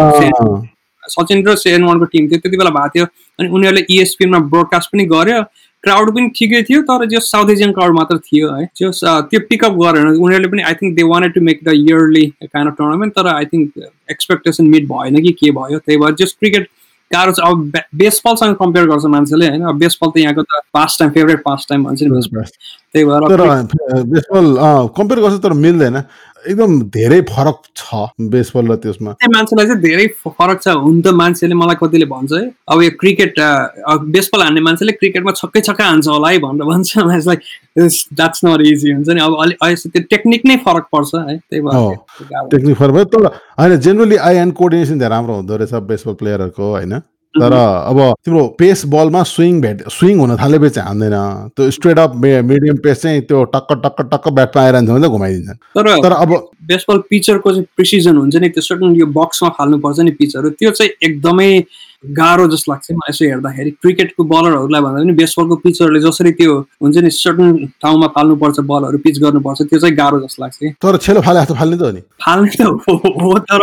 Speaker 2: सचिन र सेन वानको टिम थियो त्यति बेला भएको थियो। अनि उनीहरूले इएसपिएनमा ब्रोडकास्ट पनि गर्यो। क्राउड पनि ठिकै थियो तर जो साउथ एसियन क्राउड मात्र थियो है जो त्यो पिकअप गरेर उनीहरूले पनि I think they wanted to make the yearly kind of tournament तर आई थिङ्क एक्सपेक्टेसन मिट भएन कि के भयो। त्यही भएर जस्ट क्रिकेट गाह्रो छ। अब बेसबलसँग कम्पेयर गर्छ मान्छेले होइन? अब बेसबल त यहाँको त past time favourite past time भन्छ नि त्यही
Speaker 1: भएर बेसबल कम्पेयर गर्छ तर मिल्दैन। एकदम धेरै फरक छ बेसबल र त्यसमा
Speaker 2: मान्छेलाई चाहिँ धेरै फरक छ। हुन त मान्छेले मलाई कतिले भन्छ है अब यो क्रिकेट बेसबल हान्ने मान्छेले क्रिकेटमा छक्कै छक्का हान्छ होला है भनेर भन्छ। लाइक द्याट्स नट इजी हुन्छ नि। अब अलिक त्यो टेक्निक नै फरक पर्छ है त्यही भएर
Speaker 1: टेक्निक फरक भयो। तर होइन जेनरली आई एन्ड कोर्डिनेसन धेरै राम्रो हुँदो रहेछ बेसबल प्लेयरहरूको होइन? तर अब तिम्रो पेस बलमा स्विङ भेट स्विङ हुन थालेपछि हान्दैन। त्यो स्ट्रेट अप मिडियम पेस चाहिँ त्यो टक्क टक्क टक्क ब्याटमा आइरहन्छ भने घुमाइदिन्छ।
Speaker 2: तर तर अब बेसबल पिचरको चाहिँ प्रिसिजन हुन्छ नि त्यो सर्टन यो बक्समा फाल्नुपर्छ नि पिचहरू त्यो चाहिँ एकदमै गाह्रो जस्तो लाग्छ। मलाई यसो हेर्दाखेरि क्रिकेटको बलरहरूलाई भन्दा पनि बेसबलको पिचहरूले जसरी त्यो हुन्छ नि सर्टन ठाउँमा फाल्नुपर्छ बलहरू पिच गर्नुपर्छ त्यो चाहिँ गाह्रो जस्तो लाग्छ
Speaker 1: तर छेलो फाले जस्तो फाल्ने त हो नि।
Speaker 2: फाल्ने त हो तर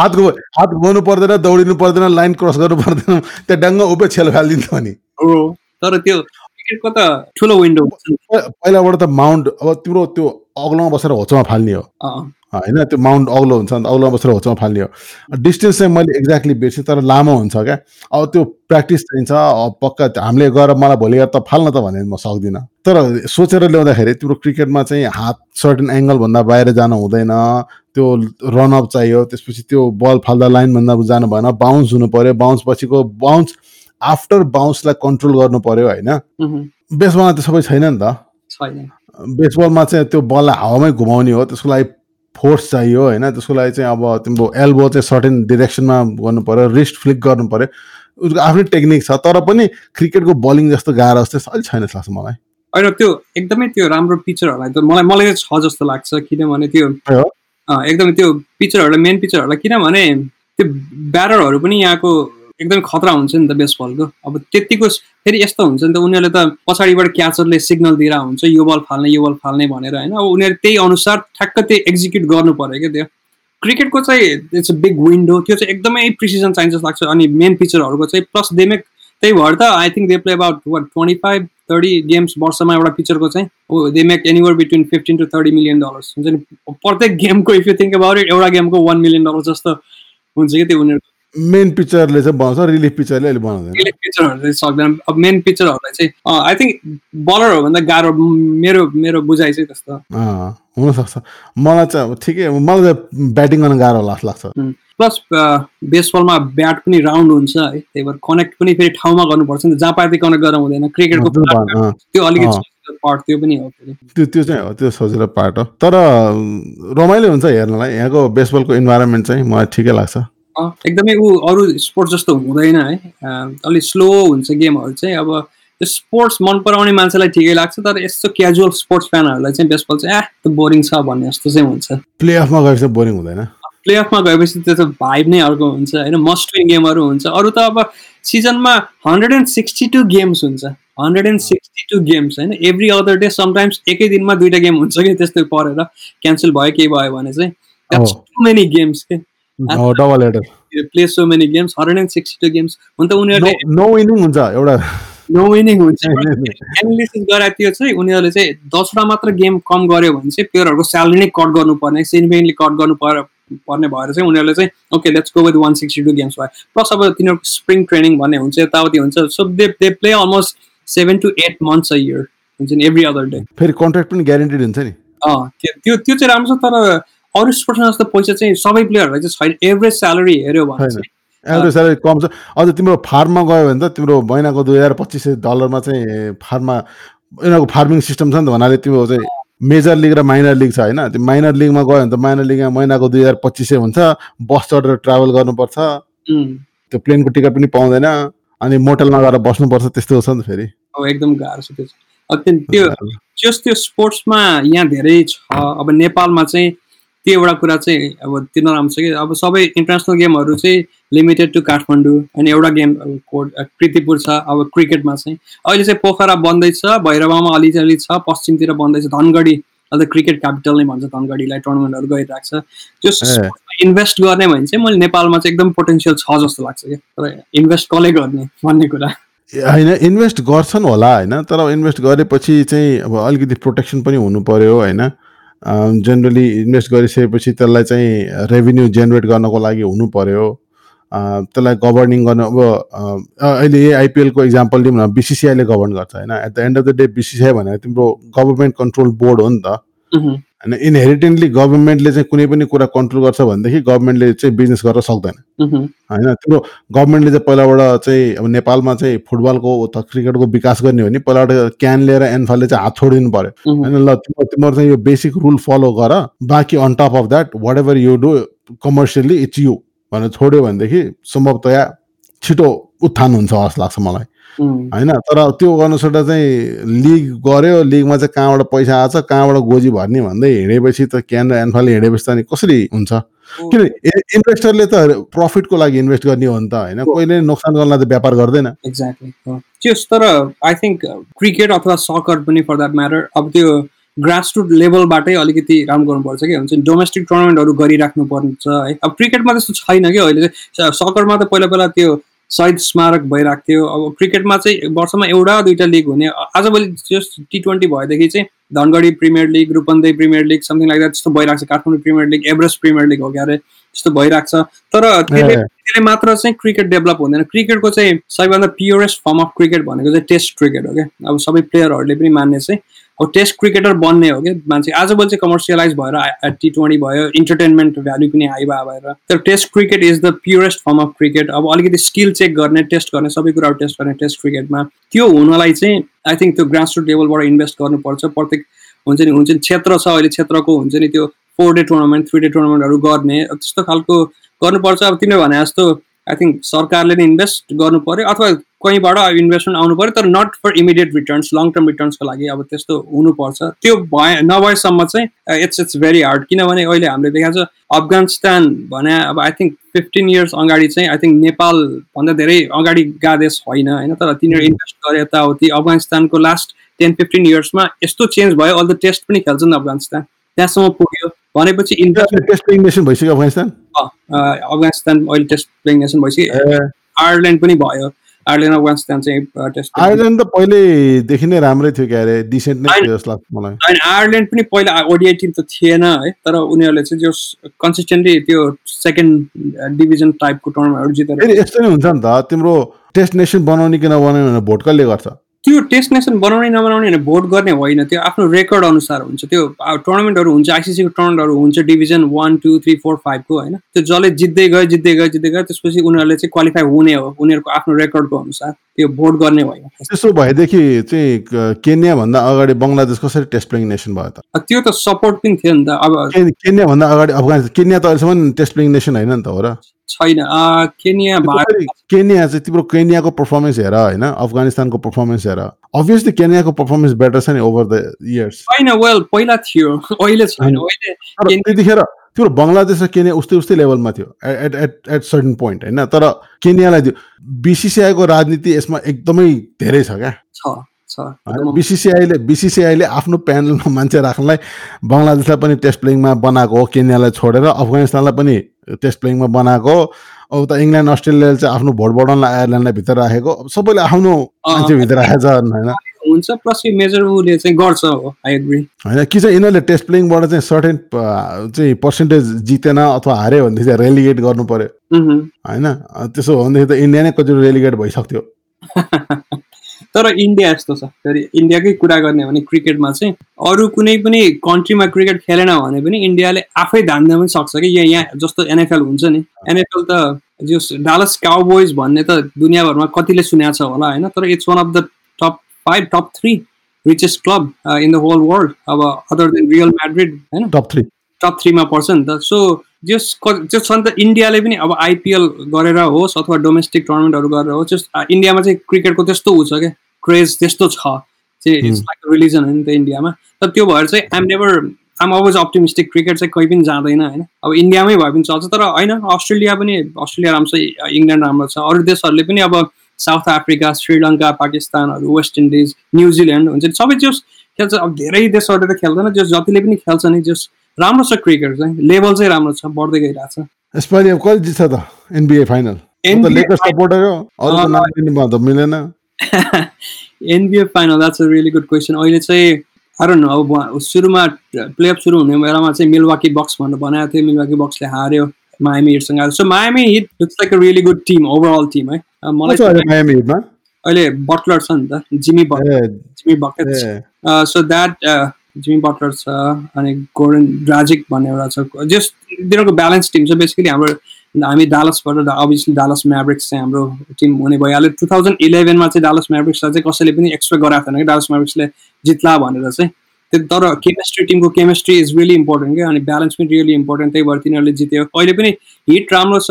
Speaker 1: हात हात घुमाउनु पर्दैन दौडिनु पर्दैन लाइन क्रस गर्नु पर्दैन त्यहाँ डङ्ग उभै छेलो फालिदिन्छ नि।
Speaker 2: हो तर त्यो क्रिकेटको त ठुलो विन्डो
Speaker 1: पहिलाबाट त माउन्ट अब तिम्रो त्यो अग्लोमा बसेर होचोमा फाल्ने हो। होइन त्यो माउन्ट अग्लो हुन्छ नि त अग्लोमा बसेर होचोमा फाल्ने हो। डिस्टेन्स चाहिँ मैले एक्ज्याक्टली बिर्सेँ तर लामो हुन्छ क्या। अब त्यो प्र्याक्टिस चाहिन्छ पक्का हामीले गएर मलाई भोलि गएर त फाल्न त भने म सक्दिनँ। तर सोचेर ल्याउँदाखेरि तिम्रो क्रिकेटमा चाहिँ हात सर्टेन एङ्गलभन्दा बाहिर जानु हुँदैन त्यो रनअप चाहियो त्यसपछि त्यो बल फाल्दा लाइनभन्दा जानु भएन बााउन्स हुनु पऱ्यो बााउन्स पछिको बााउन्स आफ्टर बााउन्सलाई कन्ट्रोल गर्नु पऱ्यो होइन। बेसबलमा त सबै छैन नि त।
Speaker 2: छैन।
Speaker 1: बेसबलमा चाहिँ त्यो बललाई हावामै घुमाउने हो त्यसको लागि फोर्स चाहियो होइन? त्यसको लागि चाहिँ अब तिम्रो एल्बो चाहिँ सर्टेन डिरेक्सनमा गर्नु पऱ्यो रिस्ट फ्लिक गर्नु पऱ्यो उसको आफ्नै टेक्निक छ तर पनि क्रिकेटको बलिङ जस्तो गाह्रो जस्तो अहिले छैन जस्तो लाग्छ मलाई।
Speaker 2: होइन त्यो एकदमै त्यो राम्रो पिचरहरूलाई त मलाई मलाई छ जस्तो लाग्छ किनभने त्यो एकदमै त्यो पिचरहरूलाई मेन पिचरहरूलाई किनभने त्यो ब्याटरहरू पनि यहाँको एकदमै खतरा हुन्छ नि त बेसबलको अब त्यतिको फेरि यस्तो हुन्छ नि त उनीहरूले त पछाडिबाट क्याचरले सिग्नल दिएर हुन्छ यो बल फाल्ने यो बल फाल्ने भनेर होइन। अब उनीहरू त्यही अनुसार ठ्याक्क त्यही एक्जिक्युट गर्नु पऱ्यो क्या त्यो। क्रिकेटको चाहिँ इट्स बिग विन्डो त्यो चाहिँ एकदमै प्रिसिजन चाहिन्छ जस्तो लाग्छ। अनि मेन पिचरहरूको चाहिँ प्लस दे मेक त्यही भएर त I think they play about what twenty five thirty games वर्षमा एउटा पिक्चरको चाहिँ। They make anywhere between fifteen to thirty million dollars हुन्छ नि प्रत्येक गेमको if you think about it एउटा गेमको वान मिलियन डलर जस्तो हुन्छ कि त्यो उनीहरूको।
Speaker 1: मेन पिक्चरले चाहिँ बनाउँछ रिलिफ पिक्चरले अहिले बनाउँदैन
Speaker 2: रिलिफ पिक्चरहरू चाहिँ सक्दैन। अब मेन पिक्चरहरूलाई चाहिँ आई थिङ्क बलरहरूभन्दा गाह्रो मेरो मेरो बुझाइ चाहिँ त्यस्तो।
Speaker 1: हुनसक्छ। मलाई चाहिँ अब ठिकै हो, मलाई चाहिँ ब्याटिङ गर्न गाह्रो लाग्छ लाग्छ।
Speaker 2: प्लस बेसबलमा ब्याट पनि राउन्ड हुन्छ है। त्यही भएर कनेक्ट पनि फेरि ठाउँमा गर्नुपर्छ नि जहाँ पाए कनेक्ट गर्न हुँदैन। क्रिकेटको
Speaker 1: त्यो
Speaker 2: अलिकति पार्ट त्यो पनि हो
Speaker 1: त्यो त्यो चाहिँ हो त्यो सजिलो पार्ट हो। तर रमाइलो हुन्छ हेर्नलाई। यहाँको बेसबलको इन्भाइरोमेन्ट चाहिँ मलाई ठिकै लाग्छ।
Speaker 2: एकदमै ऊ अरू स्पोर्ट्स जस्तो हुँदैन है। अलिक स्लो हुन्छ गेमहरू चाहिँ। अब त्यो स्पोर्ट्स मन पराउने मान्छेलाई ठिकै लाग्छ तर यस्तो क्याजुअल स्पोर्ट्स फ्यानहरूलाई चाहिँ बेसबल चाहिँ आ त्यो बोरिङ छ भन्ने जस्तो चाहिँ हुन्छ।
Speaker 1: प्ले अफमा गएपछि बोरिङ हुँदैन।
Speaker 2: प्लेअफमा गएपछि त्यो त भाइब नै अर्को हुन्छ होइन? मस्ट विन गेमहरू हुन्छ। अरू त अब सिजनमा hundred and sixty two games हुन्छ। Hundred and sixty two games होइन? एभ्री अदर डे समटाइम्स एकै दिनमा दुइटा गेम हुन्छ कि त्यस्तै परेर क्यान्सल भयो केही भयो भने चाहिँ। टु मेनी गेम्स के?
Speaker 1: Double header
Speaker 2: play so many games hundred and sixty two games हुन त उनीहरूले
Speaker 1: नो विनिङ हुन्छ एउटा।
Speaker 2: नो विनिङ हुन्छ। एनालिसिस गराए त्यो चाहिँ उनीहरूले चाहिँ दसवटा मात्र गेम कम गर्यो भने चाहिँ प्लेयरहरूको स्यालेरी नै कट गर्नुपर्ने सिग्निफिकेन्टली कट गर्नु पर्ने भएर चाहिँ उनीहरूले चाहिँ okay let's go with one sixty two games भयो प्लस अब तिनीहरूको स्प्रिङ ट्रेनिङ भन्ने हुन्छ यताउति हुन्छ। So they they play almost seven to eight months a year हुन्छ नि एभ्री अदर डे
Speaker 1: फेरि कन्ट्र्याक्ट पनि ग्यारेन्टेड हुन्छ नि।
Speaker 2: अँ त्यो त्यो चाहिँ राम्रो छ तर अरू स्पोर्ट्समा जस्तो पैसा चाहिँ सबै प्लेयरहरूलाई चाहिँ छैन। एभरेज स्यालेरी हेऱ्यो भने। चाहिँ।
Speaker 1: एभरेज स्यालेरी कम छ। अझ तिम्रो फार्ममा गयो भने त तिम्रो महिनाको दुई हजार पच्चिस सय डलरमा चाहिँ फार्ममा यिनीहरूको फार्मिङ सिस्टम छ नि त भन्नाले तिम्रो चाहिँ मेजर लिग र माइनर लिग छ होइन। त्यो माइनर लिगमा गयो भने त माइनर लिगमा महिनाको दुई हजार पच्चिस सय हुन्छ। बस चढेर ट्राभल गर्नुपर्छ। त्यो प्लेनको टिकट पनि पाउँदैन। अनि मोटलमा गएर बस्नुपर्छ त्यस्तो छ नि त फेरि।
Speaker 2: एकदम गाह्रो छ त्यो त्यो त्यो स्पोर्ट्समा यहाँ धेरै छ। अब नेपालमा चाहिँ त्यो एउटा कुरा चाहिँ अब त्यो नराम्रो छ कि अब सबै इन्टरनेसनल गेमहरू चाहिँ लिमिटेड टु काठमाडौँ अनि एउटा गेम कोर्ट कृतिपुर छ अब क्रिकेटमा चाहिँ। अहिले चाहिँ पोखरा बन्दैछ भैरवामा अलिअलि छ पश्चिमतिर बन्दैछ धनगढी अहिले क्रिकेट क्यापिटल नै भन्छ धनगढीलाई टुर्नामेन्टहरू गरिरहेको छ। त्यो। इन्भेस्ट गर्ने भने चाहिँ मैले नेपालमा चाहिँ एकदम पोटेन्सियल छ जस्तो लाग्छ क्या। तर इन्भेस्ट कसले गर्ने भन्ने कुरा?
Speaker 1: होइन इन्भेस्ट गर्छन् होला होइन तर इन्भेस्ट गरेपछि चाहिँ अब अलिकति प्रोटेक्सन पनि हुनु पर्यो होइन। जेनरली इन्भेस्ट गरिसकेपछि त्यसलाई चाहिँ रेभिन्यू जेनेरेट गर्नको लागि हुनु पर्यो। अँ, त्यसलाई गभर्निङ गर्न अब अहिले यही आइपिएलको इक्जाम्पल दिउँ न बिसिसिआईले गभर्न गर्छ होइन? At the end of the day BCCI भनेर तिम्रो गभर्मेन्ट कन्ट्रोल बोर्ड हो नि त। होइन इनहेरिटेन्टली गभर्मेन्टले चाहिँ कुनै पनि कुरा कन्ट्रोल गर्छ भनेदेखि गभर्मेन्टले चाहिँ बिजनेस गर्न सक्दैन। होइन तिम्रो गभर्मेन्टले चाहिँ पहिलाबाट चाहिँ अब नेपालमा चाहिँ फुटबलको त क्रिकेटको विकास गर्ने हो भने पहिलाबाट क्यान लिएर एनफालले चाहिँ हात छोडिदिनु पर्यो।
Speaker 2: उहुँ।
Speaker 1: होइन ल तिम्रो तिम्रो चाहिँ यो बेसिक रुल फलो गर बाँकी on top of that whatever you do commercially it's you भनेर छोड्यो भनेदेखि सम्भवतया छिटो उत्थान हुन्छ जस्तो लाग्छ मलाई। होइन तर त्यो गर्नुसट चाहिँ लिग गऱ्यो लिगमा चाहिँ कहाँबाट पैसा आएको छ कहाँबाट गोजी भर्ने भन्दै हिँडेपछि त क्यान र एन्फाले हिँडेपछि त अनि कसरी हुन्छ? किन इन्भेस्टरले त प्रफिटको लागि इन्भेस्ट गर्ने हो नि त होइन? कोहीले नोक्सान गर्न त व्यापार गर्दैन।
Speaker 2: एक्ज्याक्टली त्यस तर आई थिङ्क क्रिकेट अथवा सकर पनि फर द्याट म्याटर अब त्यो ग्रास रुट लेभलबाटै अलिकति काम गर्नुपर्छ कि हुन्छ डोमेस्टिक टुर्नामेन्टहरू गरिराख्नु पर्छ है। अब क्रिकेटमा त्यस्तो छैन कि अहिले चाहिँ सकरमा त पहिला पहिला त्यो शहीद स्मारक भइरहेको थियो अब क्रिकेटमा चाहिँ वर्षमा एउटा दुइटा लिग हुने। आजभोलि जस टी ट्वेन्टी भएदेखि चाहिँ Dhangadhi premier league Rupandehi premier league something like that त्यस्तो भइरहेको छ Kathmandu premier league Everest premier league हो क्या अरे त्यस्तो भइरहेको छ तर त्यसले त्यसले मात्र चाहिँ क्रिकेट डेभलप हुँदैन। क्रिकेटको चाहिँ सबैभन्दा प्योरेस्ट फर्म अफ क्रिकेट भनेको चाहिँ टेस्ट क्रिकेट हो क्या अब सबै प्लेयरहरूले पनि मान्ने चाहिँ अब टेस्ट क्रिकेटर बन्ने हो कि मान्छे आजभोलि चाहिँ कमर्सियलाइज भएर टी ट्वेन्टी भयो इन्टरटेनमेन्ट भ्याल्यु पनि हाई भयो भएर तर test cricket is the purest form of cricket अब अलिकति स्किल चेक गर्ने टेस्ट गर्ने सबै कुराहरू टेस्ट गर्ने टेस्ट क्रिकेटमा त्यो हुनलाई चाहिँ आई थिङ्क त्यो ग्रास रुट लेभलबाट इन्भेस्ट गर्नुपर्छ। प्रत्येक हुन्छ नि हुन्छ नि क्षेत्र छ अहिले क्षेत्रको हुन्छ नि त्यो four day tournament three day टुर्नामेन्टहरू गर्ने। त्यस्तो खालको गर्नुपर्छ। अब तिमीले भने जस्तो आई थिङ्क सरकारले नै इन्भेस्ट गर्नु पऱ्यो अथवा कहीँबाट इन्भेस्टमेन्ट आउनु पऱ्यो तर not for immediate returns long term रिटर्न्सको लागि अब त्यस्तो हुनुपर्छ। त्यो भए नभएसम्म चाहिँ इट्स इट्स भेरी हार्ड किनभने अहिले हामीले देखाएको छ अफगानिस्तान भने अब आई थिङ्क फिफ्टिन इयर्स अगाडि चाहिँ आई थिङ्क नेपालभन्दा धेरै अगाडि गा देश होइन होइन? तर तिनीहरू इन्भेस्ट गरे यताउति अफगानिस्तानको लास्ट टेन फिफ्टिन इयर्समा यस्तो चेन्ज भयो अल द टेस्ट पनि खेल्छन् अफगानिस्तान। त्यहाँसम्म पुग्यो। भनेपछि
Speaker 1: नेसन भइसक्यो अफगानिस्तान?
Speaker 2: अफगानिस्तान अहिले टेस्ट प्लेइङ नेसन भइसक्यो आयरल्यान्ड पनि भयो। आयरल्यान्ड
Speaker 1: त पहिल्यैदेखि नै राम्रै थियो क्या अरे डिसेन्ट नै थियो जस्तो लाग्छ मलाई।
Speaker 2: होइन आयरल्यान्ड पनि पहिला ओडिआई टिम त थिएन है तर उनीहरूले चाहिँ जो कन्सिस्टेन्टली त्यो सेकेन्ड डिभिजन टाइपको टुर्नामेन्टहरू जितेर
Speaker 1: यस्तो नै हुन्छ नि त तिम्रो टेस्ट नेसन बनाउने कि नबनाउने भनेर भोट कसले गर्छ?
Speaker 2: त्यो टेस्ट नेसन बनाउने नबनाउने होइन भोट गर्ने होइन। त्यो आफ्नो रेकर्ड अनुसार हुन्छ। त्यो टुर्नामेन्टहरू हुन्छ आइसिसीको टुर्नामेन्टहरू हुन्छ division one two three four फाइभको होइन। त्यो जसले जित्दै गयो जित्दै गयो जित्दै गयो त्यसपछि उनीहरूले चाहिँ क्वालिफाई हुने हो। उनीहरूको आफ्नो रेकर्डको अनुसार त्यो भोट गर्ने होइन
Speaker 1: त्यसो भएदेखि चाहिँ केन्या भन्दा अगाडि बङ्गलादेश कसरी टेस्ट प्लेइङ नेसन भयो
Speaker 2: त? त्यो त सपोर्ट पनि थियो नि त। अब
Speaker 1: केन्या भन्दा अगाडि अफगानिस्तान केन्या त अहिलेसम्म टेस्ट प्लेइङ नेसन होइन नि त हो र?
Speaker 2: छैन। केनिया
Speaker 1: केनिया चाहिँ तिम्रो केनियाको पर्फर्मेन्स हेर होइन अफगानिस्तानको पर्फर्मेन्स हेर। अभियसली केनियाको पर्फर्मेन्स बेटर छ नि ओभर द इयर्स
Speaker 2: छैन वेल पहिला थियो अहिले छैन
Speaker 1: त्यतिखेर तिम्रो बङ्गलादेश र केनिया उस्तै उस्तै लेभलमा थियो at at at certain point होइन। तर केनियालाई त्यो बिसिसिआईको राजनीति यसमा एकदमै धेरै छ क्या। बिसिसिआईले बिसिसिआईले आफ्नो प्यानलमा मान्छे राख्नलाई बङ्गलादेशलाई पनि टेस्ट प्लेइङमा बनाएको हो केनियालाई छोडेर अफगानिस्तानलाई पनि टेस्ट प्लेइङमा बनाएको अब त इङ्ल्यान्ड अस्ट्रेलियाले चाहिँ आफ्नो भोट बढाउनलाई आयरल्यान्डलाई भित्र राखेको सबैले आफ्नो मान्छे भित्र राखेको छ होइन।
Speaker 2: हुन्छ प्लस चाहिँ गर्छ हो आई एग्री
Speaker 1: होइन कि चाहिँ यिनीहरूले टेस्ट प्लेइङबाट चाहिँ सर्टेन चाहिँ पर्सेन्टेज जितेन अथवा हार्यो भनेदेखि चाहिँ रेलिगेट गर्नु पर्यो। होइन त्यसो हो भनेदेखि त इन्डिया नै कतिचोटि रेलिगेट भइसक्थ्यो।
Speaker 2: तर इन्डिया यस्तो छ। फेरि इन्डियाकै कुरा गर्ने भने क्रिकेटमा चाहिँ अरू कुनै पनि कन्ट्रीमा क्रिकेट खेलेन भने पनि इन्डियाले आफै धान्न पनि सक्छ कि? यहाँ यहाँ जस्तो एनएफएल हुन्छ नि। एनएफएल त जो डालस काउबोइज भन्ने त दुनियाँभरमा कतिले सुनेको छ होला होइन? तर it's one of the top five top three richest club in the whole world अब अदर देन रियल म्याड्रिड होइन?
Speaker 1: टप थ्री
Speaker 2: टप थ्रीमा पर्छ नि त। सो जस नि त इन्डियाले पनि अब आइपिएल गरेर होस् अथवा डोमेस्टिक टुर्नामेन्टहरू गरेर होस् जस इन्डियामा चाहिँ क्रिकेटको त्यस्तो ऊ छ क्या क्रेज त्यस्तो छ। चाहिँ इट्स लाइक रिलिजन हो नि त इन्डियामा। तर त्यो भएर चाहिँ I'm never I'm always optimistic cricket चाहिँ कहीँ पनि जाँदैन होइन। अब इन्डियामै भए पनि चल्छ तर होइन अस्ट्रेलिया पनि अस्ट्रेलिया राम्रो छ इङ्ल्यान्ड राम्रो छ। अरू देशहरूले पनि अब साउथ अफ्रिका श्रीलङ्का पाकिस्तानहरू वेस्ट इन्डिज न्युजिल्यान्ड हुन्छ सबै जस खेल्छ। अब धेरै देशहरूले त खेल्दैन जस जतिले पनि खेल्छ नि जस राम्रो छ क्रिकेट चाहिँ लेभल चाहिँ राम्रो छ बढ्दै गइरहेको छ।
Speaker 1: यसपालि अब कहिले जित्छ त एनबिए फाइनल सपोर्टर हो अरू नाम मिलेन।
Speaker 2: NBA final that's a really good question अहिले चाहिँ कारण अब सुरुमा प्लेअप सुरु हुने बेलामा चाहिँ मिलवाकी बक्स भनेर बनाएको थियो मिलवाकी बक्सले हार्यो Miami हिटसँग so Miami Heat looks like a really good team overall team है।
Speaker 1: मलाई
Speaker 2: अहिले बटलर छ नि त Jimmy Butler Jimmy Bucket so that Jimmy Butler छ अनि गोर्डन ड्राजिक भन्ने एउटा छ। जस तिनीहरूको ब्यालेन्स टिम छ। बेसिकली हाम्रो हामी डालसबाट अभियसली डालस म्याब्रिक्स चाहिँ हाम्रो टिम हुने भइहाल्यो। टु थाउजन्ड इलेभेनमा चाहिँ डालस म्याब्रिक्सलाई चाहिँ कसैले पनि एक्सपेक्ट गराएको थिएन कि डालस म्याब्रिक्सले जित्ला भनेर चाहिँ। त्यो तर केमिस्ट्री टिमको केमिस्ट्री इज रियली इम्पोर्टेन्ट क्या। अनि ब्यालेन्स पनि रियली इम्पोर्टेन्ट त्यही भएर तिनीहरूले जित्यो। अहिले पनि हिट राम्रो छ।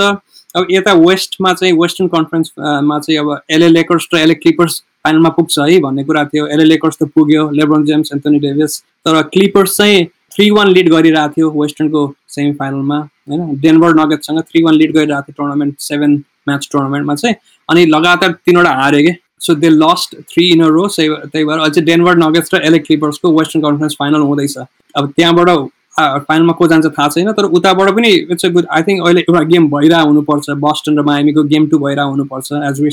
Speaker 2: अब यता वेस्टमा चाहिँ वेस्टर्न कन्फरेन्समा चाहिँ अब एलए लेकर्स र एलए क्लिपर्स फाइनलमा पुग्छ है भन्ने कुरा थियो। एलए लेकर्स त पुग्यो लेब्रोन जेम्स एन्थोनी डेभिस तर क्लिपर्स चाहिँ थ्री वान लिड गरिरहेको थियो वेस्टर्नको सेमी फाइनलमा होइन डेनभर नगेटसँग थ्री वान लिड गरिरहेको थियो टुर्नामेन्ट सेभेन म्याच टुर्नामेन्टमा चाहिँ। अनि लगातार तिनवटा हारे कि? So they lost three in row त्यही भएर अझै डेनभर नगेट्स र इलेक्ट क्लिपर्सको वेस्टर्न कन्फरेन्स फाइनल हुँदैछ। अब त्यहाँबाट फाइनलमा को जान्छ थाहा छैन तर उताबाट पनि it's a good I think अहिले एउटा गेम भइरहेको हुनुपर्छ। बस्टन र माइमीको गेम टू भइरहेको हुनुपर्छ एज वी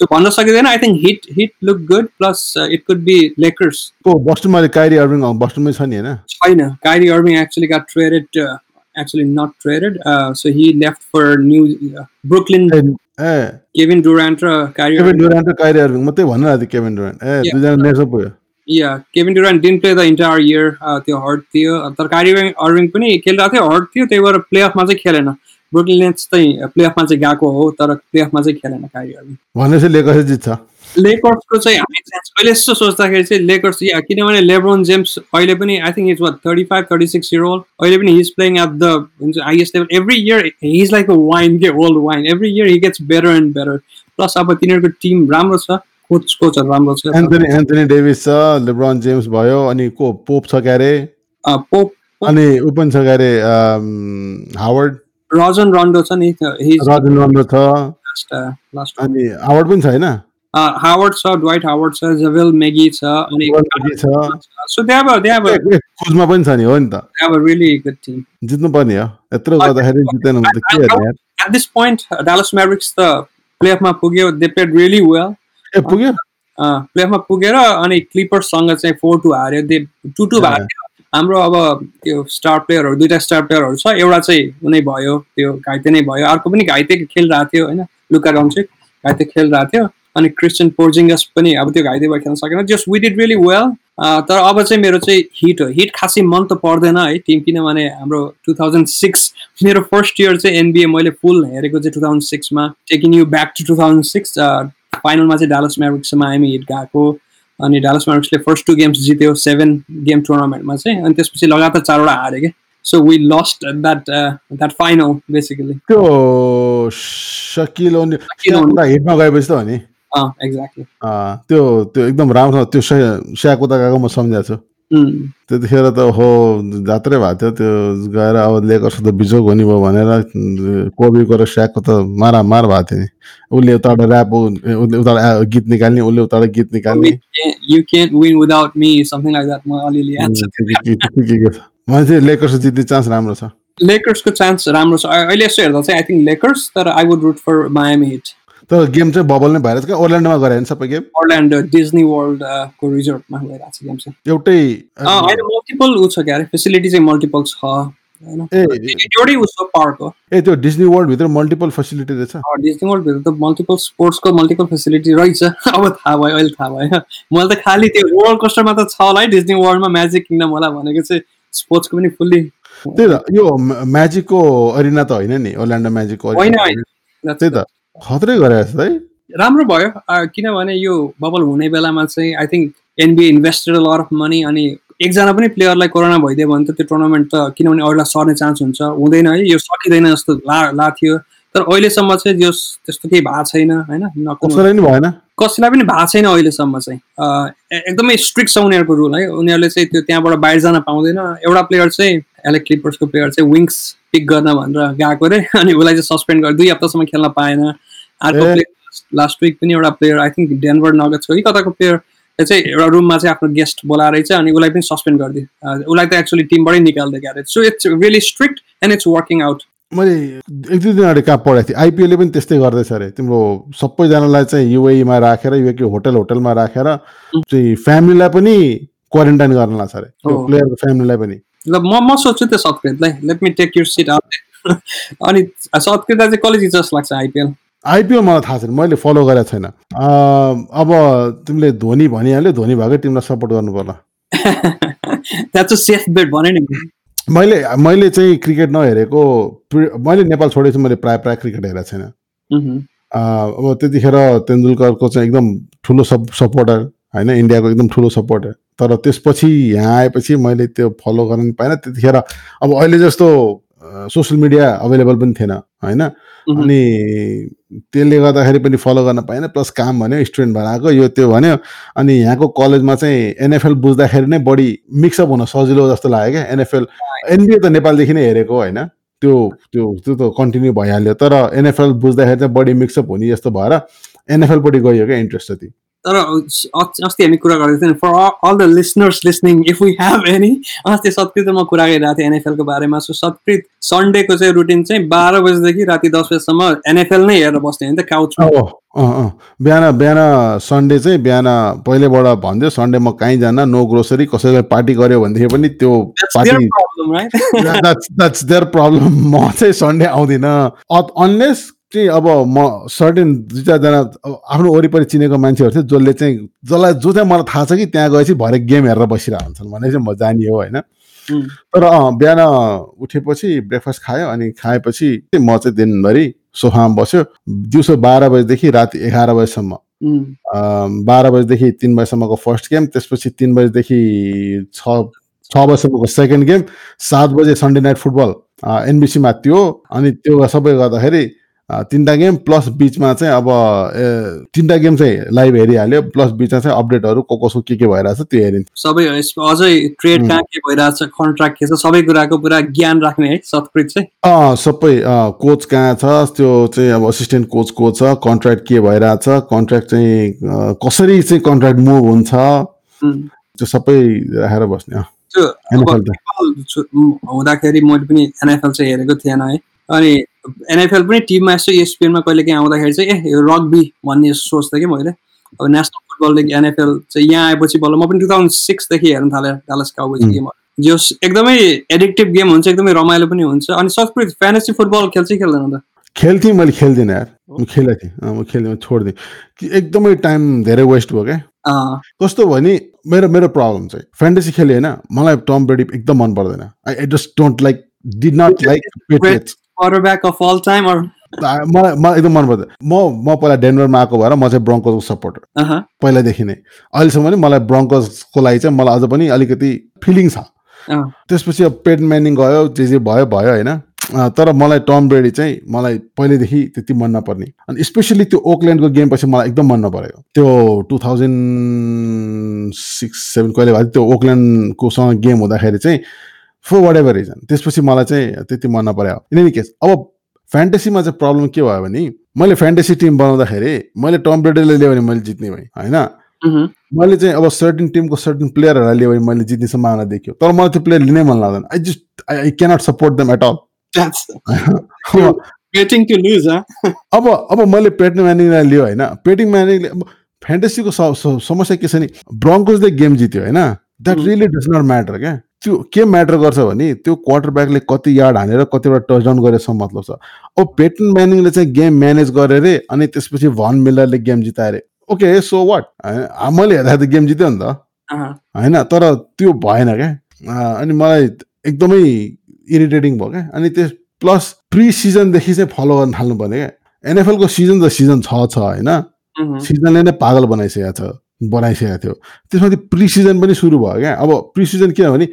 Speaker 2: सो भन्न सकिँदैन I think Heat Heat look good plus it could be Lakers
Speaker 1: को बस्टनमा काइरी अर्विङ बस्टनमै छ नि होइन?
Speaker 2: छैन Kyrie Irving actually got traded uh, actually not traded uh, so he left for new uh, Brooklyn.
Speaker 1: ए
Speaker 2: Kevin Durant र Kyrie
Speaker 1: Kevin Durant र काइरी अर्विङ मात्रै भन्न थियो केभिन ड्युरान्ट ए. दुईजना नेसो पुग्यो
Speaker 2: yeah Kevin Durant didn't play the entire year uh, त्यो hurt थियो तर Irving- Irving पनि खेलिरहेको थियो हर्ट थियो त्यही भएर प्लेअफमा चाहिँ खेलेन। ब्रुकलिन नेट्स चाहिँ प्लेअफमा चाहिँ गएको हो तर प्लेअफमा चाहिँ खेलेन Irving
Speaker 1: भनेपछि लेकर जित्छ।
Speaker 2: लेकर्सको चाहिँ हामी chance- अहिले यस्तो सोच्दाखेरि चाहिँ लेकर्स या किनभने लेब्रोन जेम्स अहिले पनि I think is what thirty five thirty six year old अहिले पनि हिज प्लेइङ एट द हुन्छ highest level every year he's like a wine के old wine every year he gets better and better plus अब तिनीहरूको team राम्रो छ coach कोचहरू राम्रो छ।
Speaker 1: एन्थनी एन्थनी डेभिस छ लेब्रन जेम्स भयो अनि को पोप छ क्यारे?
Speaker 2: पोप
Speaker 1: अनि ऊ पनि छ क्यारे हावर्ड
Speaker 2: रजन रन्डो छ नि
Speaker 1: रजन रन्डो छ।
Speaker 2: लास्ट लास्ट
Speaker 1: अनि हावर्ड पनि छ होइन
Speaker 2: हावर्ड छ ड्वाइट हावर्ड छ जवेल मेगी छ अनि
Speaker 1: छ।
Speaker 2: सो हेभ
Speaker 1: ए, खोजमा पनि छ नि हो नि त।
Speaker 2: अ रियली गुड टिम
Speaker 1: जित्नु पर्ने हो। यत्रो गर्दाखेरि जितेन भने त के हेर्ने यार?
Speaker 2: this point, uh, Dallas Mavericks the प्लेअफमा पुग्यो दे प्लेड रियली वेल
Speaker 1: ए पुग्यो?
Speaker 2: प्लेअफमा पुगेर अनि क्लिपर्ससँग चाहिँ four two हार्यो। They two two. हार्यो। हाम्रो अब त्यो स्टार प्लेयरहरू दुइटा स्टार प्लेयरहरू छ एउटा चाहिँ उनी भयो त्यो घाइते नै भयो। अर्को पनि घाइते खेलिरहेको थियो होइन? लुका रन्सिक घाइते खेलिरहेको थियो अनि क्रिस्चियन पोर्जिङ्गस पनि अब त्यो घाइते भएर खेल्न सकेन। Just we did really well तर अब चाहिँ मेरो चाहिँ हिट हो। हिट खासै मन त पर्दैन है टिम किनभने हाम्रो टु थाउजन्ड सिक्स मेरो फर्स्ट इयर चाहिँ एनबिए मैले फुल हेरेको चाहिँ two thousand सिक्समा taking you back to two thousand six फाइनलमा चाहिँ डालस म्यारिक्समा हामी हिट गएको। अनि डालस म्यारिक्सले फर्स्ट टु गेम्स जित्यो सेभेन गेम टुर्नामेन्टमा चाहिँ अनि त्यसपछि लगातार चारवटा हारे क्या। So we lost that that final basically
Speaker 1: त्यो सकिलो. हिटमा गएपछि त हो नि?
Speaker 2: एक्ज्याक्टली
Speaker 1: त्यो त्यो एकदम राम्रो त्यो स्याक उता गएको म सम्झाएको छु। त्यतिखेर त हो जात्रै भएको थियो त्यो गएर अब लेकर्स त बिजोग हुने भयो भनेर कोबीको र स्याकको त मारामार भएको थियो नि। उसले उताबाट ऱ्याप उसले उताबाट गीत निकाल्ने उसले उताबाट गीत निकाल्ने।
Speaker 2: You can't win without me something like that म अलिअलि याद छ।
Speaker 1: के- के- के- के- के- के। छ। मलाई चाहिँ लेकर्स जित्ने चान्स राम्रो छ।
Speaker 2: लेकर्सको चान्स राम्रो छ। अहिले यसो हेर्दा चाहिँ आई थिङ्क लेकर्स तर I would root for Miami Heat
Speaker 1: तर गेम चाहिँ बबल नै भएर क्या ओर्ल्यान्डोमा गरे होइन सबै गेम?
Speaker 2: अर्ल्यान्ड डिजनी वर्ल्ड को रिजोर्टमा गइरहेको छ गेम चाहिँ।
Speaker 1: एउटै
Speaker 2: होइन मल्टिपल ऊ छ क्या फेसिलिटी चाहिँ मल्टिपल छ
Speaker 1: ए
Speaker 2: एउटै उसको पार्क हो।
Speaker 1: ए त्यो डिस्नी वर्ल्डभित्र मल्टिपल फेसिलिटी रहेछ?
Speaker 2: डिजनी वर्ल्डभित्र त मल्टिपल स्पोर्ट्सको मल्टिपल फेसिलिटी रहेछ। अब थाहा भयो अहिले थाहा भयो। मैले त खालि त्यो रोलर कोस्टरमा त छ होला है डिजनी वर्ल्डमा म्याजिक किङडम होला भनेको चाहिँ स्पोर्ट्सको पनि फुल्ली
Speaker 1: त्यही त यो म्या- म्याजिकको अरिना त होइन नि ओर्ल्यान्डो म्याजिकको
Speaker 2: होइन।
Speaker 1: त्यही त। खत्रै गरे जस्तो। है
Speaker 2: राम्रो भयो। किनभने यो बबल हुने बेलामा चाहिँ I think NBA invested lot of money अनि एकजना पनि प्लेयरलाई कोरोना भइदियो भने त त्यो टुर्नामेन्ट त किनभने अरूलाई सर्ने चान्स हुन्छ। हुँदैन है यो सकिँदैन जस्तो ला ला थियो। तर अहिलेसम्म चाहिँ जो त्यस्तो केही भएको छैन होइन?
Speaker 1: कसैलाई नि भएन?
Speaker 2: कसैलाई पनि भएको छैन अहिलेसम्म चाहिँ। एकदमै स्ट्रिक्ट छ उनीहरूको रुल है? उनीहरूले चाहिँ त्यो त्यहाँबाट बाहिर जान पाउँदैन। एउटा प्लेयर चाहिँ एलेक क्लिपर्सको प्लेयर चाहिँ विङ्स पिक गर्न भनेर गएको अरे। अनि उसलाई चाहिँ सस्पेन्ड गर्यो दुई हप्तासम्म खेल्न पाएन। अर्को। प्लेयर लास्ट विक पनि एउटा प्लेयर आई थिङ्क डेनभर नगेट्सको कि कताको प्लेयर चाहिँ एउटा रुममा चाहिँ आफ्नो गेस्ट बोलाएर चाहिँ अनि उसलाई पनि सस्पेन्ड गरिदियो। उसलाई त एक्चुली टिमबाटै निकाल्दै गएको so it's really strict and it's working out
Speaker 1: मैले एक दुई दिन अगाडि कहाँ पढाएको थिएँ। आइपिएलले पनि त्यस्तै गर्दैछ अरे। तिम्रो सबैजनालाई चाहिँ युएमा राखेर युए होटल होटलमा राखेर चाहिँ फ्यामिलीलाई पनि क्वारेन्टाइन गर्न लाग्छ अरे। प्लेयरको फ्यामिलीलाई पनि।
Speaker 2: ल म म सोध्छु त्यो सत्कृतलाई let me take your seat अनि सत्कृतलाई चाहिँ कसले जित्छ जस्तो लाग्छ आइपिएल
Speaker 1: आइपिएल मलाई थाहा छैन मैले फलो गरेको छैन। अब तिमीले धोनी भनिहाल्यो धोनी भएकै टिमलाई सपोर्ट गर्नु पर्ला
Speaker 2: द्याट्स अ सेफ बेट भने नि।
Speaker 1: मैले मैले चाहिँ क्रिकेट नहेरेको मैले नेपाल छोडेपछि मैले प्रायः प्रायः क्रिकेट हेरेको छैन। अब त्यतिखेर तेन्दुलकरको चाहिँ एकदम ठुलो सप सपोर्टर होइन इन्डियाको एकदम ठुलो सपोर्टर तर त्यसपछि यहाँ आएपछि मैले त्यो फलो गर्न पाइनँ। त्यतिखेर अब अहिले जस्तो सोसियल मिडिया अभाइलेबल पनि थिएन होइन। अनि त्यसले गर्दाखेरि पनि फलो गर्न पाएन प्लस काम भन्यो स्टुडेन्ट भएर आएको यो त्यो भन्यो। अनि यहाँको कलेजमा चाहिँ एनएफएल बुझ्दाखेरि नै बढी मिक्सअप हुन सजिलो जस्तो लाग्यो क्या। एनएफएल एनबिए त नेपालदेखि नै हेरेको होइन? त्यो त्यो त्यो त कन्टिन्यू भइहाल्यो। तर एनएफएल बुझ्दाखेरि चाहिँ बढी मिक्सअप हुने जस्तो भएर एनएफएलपट्टि गयो क्या इन्ट्रेस्ट जति।
Speaker 2: तर अस्ति हामी कुरा गरेको थियौँ for all the listeners listening if we have any अस्ति सत्कृत म कुरा गरिरहेको थिएँ एनएफएलको बारेमा सो सत्कृत सन्डेको चाहिँ रुटिन चाहिँ बाह्र बजीदेखि राति दस बजीसम्म एनएफएल नै हेरेर बस्ने होइन त काउचमा
Speaker 1: बिहान बिहान सन्डे चाहिँ बिहान पहिलेबाट भन्थ्यो सन्डे म कहीँ जान नो ग्रोसरी कसैले पार्टी गर्यो भनेदेखि पनि त्यो पार्टी देयर प्रब्लम म चाहिँ सन्डे आउँदिनँ। अनलेस चाहिँ अब म सर्टेन दुई चारजना आफ्नो वरिपरि चिनेको मान्छेहरू थियो जसले चाहिँ जसलाई जो चाहिँ मलाई थाहा छ कि त्यहाँ गएपछि भरे गेम हेरेर बसिरहेको हुन्छन् भने चाहिँ म जाने हो होइन तर बिहान उठेपछि ब्रेकफास्ट खायो अनि खाएपछि म चाहिँ दिनभरि सोफामा बस्यो। दिउँसो बाह्र बजीदेखि राति एघार बजीसम्म। बाह्र बजीदेखि तिन बजीसम्मको फर्स्ट गेम त्यसपछि तिन बजीदेखि छ छ बजीसम्मको सेकेन्ड गेम सात बजे सन्डे नाइट फुटबल एनबिसीमा त्यो अनि त्यो सबै गर्दाखेरि तिनवटा गेम प्लस बिचमा चाहिँ अब तिनवटा गेम चाहिँ लाइभ हेरिहाल्यो। प्लस बिचमा चाहिँ अपडेटहरू को कसो के के भइरहेछ त्यो हेरिन्थ्यो
Speaker 2: सबै अझै ट्रेड. कहाँ के भइरहेछ कन्ट्राक्ट के छ सबै कुराको पुरा ज्ञान राख्ने है सत्कृत चाहिँ।
Speaker 1: सबै कोच कहाँ छ त्यो चाहिँ अब असिस्टेन्ट कोच को छ कन्ट्र्याक्ट के भइरहेछ कन्ट्र्याक्ट चाहिँ कसरी चाहिँ कन्ट्र्याक्ट मुभ हुन्छ. त्यो सबै राखेर बस्ने
Speaker 2: हुँदाखेरि मैले पनि एनएफएल चाहिँ हेरेको थिएन है। अनि एनएफएल पनि टिममा यसो एसपिएनमा कहिले काहीँ आउँदाखेरि चाहिँ ए यो रग्बी भन्ने सोच्थेँ कि मैले। अब नेसनल फुटबल लिग एनएफएल चाहिँ यहाँ आएपछि बल्ल म पनि टु थाउजन्ड सिक्सदेखि हेर्न थालेँ डालस काउबोइज
Speaker 1: उम्.
Speaker 2: गेम जस एकदमै एडिक्टिभ गेम हुन्छ एकदमै रमाइलो पनि हुन्छ। अनि सत्कृत फ्यान्टेसी फुटबल खेल्छ खेल्दैन त?
Speaker 1: खेल्थेँ मैले खेल्दिनँ यार। म खेलेको थिएँ। म खेल्दिनँ छोडिदिएँ। एकदमै टाइम धेरै वेस्ट भयो क्या। कस्तो भयो नि मेरो मेरो प्रब्लम चाहिँ फ्यान्टेसी खेलेँ होइन। मलाई टम ब्रेडी एकदम मन पर्दैन। I I just don't like did not like
Speaker 2: quarterback of all time or?
Speaker 1: मलाई मलाई एकदम मन पर्दैन म म पहिला डेनभरमा आएको भएर म चाहिँ ब्रोङ्कोजको सपोर्टर
Speaker 2: अहँ,
Speaker 1: पहिलादेखि नै। अहिलेसम्म पनि मलाई ब्रोङ्कोजको लागि चाहिँ मलाई अझ पनि अलिकति फिलिङ छ।
Speaker 2: अँ,
Speaker 1: त्यसपछि अब पेट म्यानिङ गयो जे जे भयो भयो होइन। तर मलाई टम ब्रेडी चाहिँ मलाई पहिल्यैदेखि त्यति मन नपर्ने। अनि स्पेसली त्यो ओकल्यान्डको गेम पछि मलाई एकदम मन नपरेको। त्यो टु थाउजन्ड सिक्स सेभेन कहिले भयो त्यो ओकल्यान्डकोसँग गेम हुँदाखेरि चाहिँ फर वाट एभर रिजन त्यसपछि मलाई चाहिँ त्यति मन नपऱ्यो इन एनी केस अब फ्यान्टेसीमा चाहिँ प्रब्लम के भयो भने मैले फ्यान्टेसी टिम बनाउँदाखेरि मैले टम ब्रेडीले लियो भने मैले जित्ने भएँ होइन? मैले चाहिँ अब सर्टिन टिमको सर्टिन प्लेयरहरूलाई लियो भने मैले जित्ने सम्भावना देख्यो। तर मलाई त्यो प्लेयर लिनै मन लाग्दैन। I just I cannot support them at all अब? अब मैले पेटिङ म्यानिङलाई लियो होइन? पेटिङ म्यानिङले अब फ्यान्टेसीको समस्या के छ नि ब्रोङ्कोजले गेम जित्यो होइन? That. Really does not matter क्या? त्यो के म्याटर गर्छ भने त्यो क्वार्टर ब्याकले कति यार्ड हानेर कतिवटा टचडाउन गरेसम्म मतलब छ। अब पेटन म्यानिङले चाहिँ गेम म्यानेज गरे अरे अनि त्यसपछि भन मिलरले गेम जिताए अरे ओके सो वाट मैले हेर्दा त गेम जित्यो नि त। होइन तर त्यो भएन क्या। अनि मलाई एकदमै इरिटेटिङ भयो क्या। अनि त्यस प्लस प्रि सिजनदेखि चाहिँ फलो गर्न थाल्नु पर्ने क्या एनएफएलको सिजन त सिजन छ छ होइन। सिजनले नै पागल बनाइसकेको छ। बनाइसकेको थियो। त्यसमाथि प्रि सिजन पनि सुरु भयो क्या। अब प्रि सिजन किनभने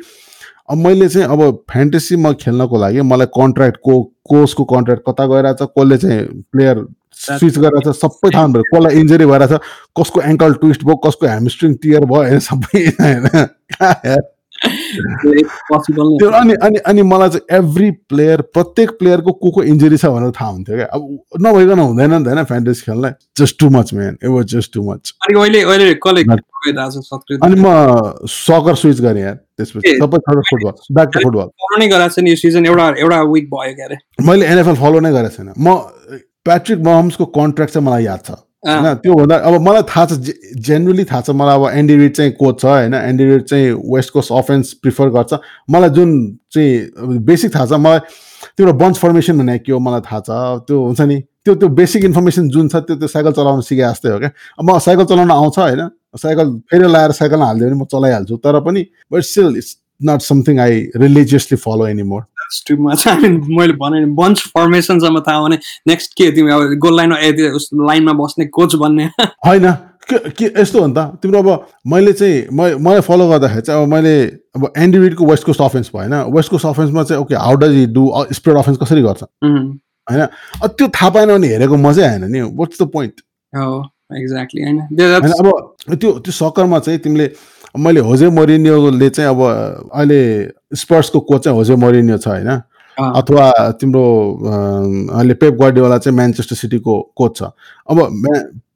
Speaker 1: अब मैले चाहिँ अब फ्यान्टेसीमा खेल्नको लागि मलाई कन्ट्र्याक्ट को कोचको कन्ट्र्याक्ट कता गइरहेछ कसले चाहिँ प्लेयर स्विच गरिरहेछ सबै थाहा पऱ्यो कसलाई इन्जुरी भइरहेछ कसको एङ्कल ट्विस्ट भयो कसको ह्यामस्ट्रिङ टियर भयो होइन सबै होइन। त्यो अनि अनि अनि मलाई चाहिँ एभ्री प्लेयर प्रत्येक प्लेयरको को को इन्जुरी छ भनेर थाहा हुन्थ्यो क्या। अब नभइकन हुँदैन नि त होइन fantasy खेल्नलाई। Just too much man it was just too much
Speaker 2: अनि
Speaker 1: म सकर स्विच गरेँ यार त्यसपछि। सबै football back to football
Speaker 2: follow नै गराएको छ नि यो सिजन एउटा एउटा विक भयो के अरे
Speaker 1: मैले एनएफएल फलो नै गरेको छैन। म प्याट्रिक महम्सको कन्ट्र्याक्ट चाहिँ मलाई याद छ। होइन त्यो भन्दा अब मलाई थाहा छ जेन्युली थाहा छ मलाई अब एन्डी रिड चाहिँ कोच छ होइन। एन्डी रिड चाहिँ वेस्ट कोस्ट अफेन्स प्रिफर गर्छ। मलाई जुन चाहिँ बेसिक थाहा छ मलाई त्यो बन्च फर्मेसन भन्ने के हो मलाई थाहा छ। त्यो हुन्छ नि त्यो त्यो बेसिक इन्फर्मेसन जुन छ त्यो त्यो साइकल चलाउन सिके जस्तै हो क्या। अब म साइकल चलाउन आउँछ होइन। साइकल फेरि लगाएर साइकलमा हालिदियो भने म चलाइहाल्छु। तर पनि but still it's not something I religiously follow any more
Speaker 2: I mean, मैले भने बन्च फर्मेसनसम्म थाहा भने नेक्स्ट के तिमी अब गोल लाइनमा लाइनमा बस्ने कोच बन्ने।
Speaker 1: होइन के यस्तो हो नि त। तिम्रो अब मैले चाहिँ म मलाई फलो गर्दाखेरि चाहिँ अब मैले अब एन्डी रिडको वेस्ट कोस्ट अफेन्स भयो होइन? वेस्ट कोस्ट अफेन्समा चाहिँ okay how does he do spread offence कसरी गर्छ? होइन? त्यो थाहा पाएन भने हेरेको मजै आएन नि। वाट्स द पोइन्ट
Speaker 2: एक्ज्याक्टली होइन?
Speaker 1: अब त्यो त्यो सकरमा चाहिँ तिमीले मैले होजे मोरिनियोले चाहिँ अब अहिले स्पर्सको कोच चाहिँ होजे मोरिनियो छ होइन? अथवा तिम्रो अहिले पेप गार्डिवाला चाहिँ म्यान्चेस्टर सिटीको कोच छ। अब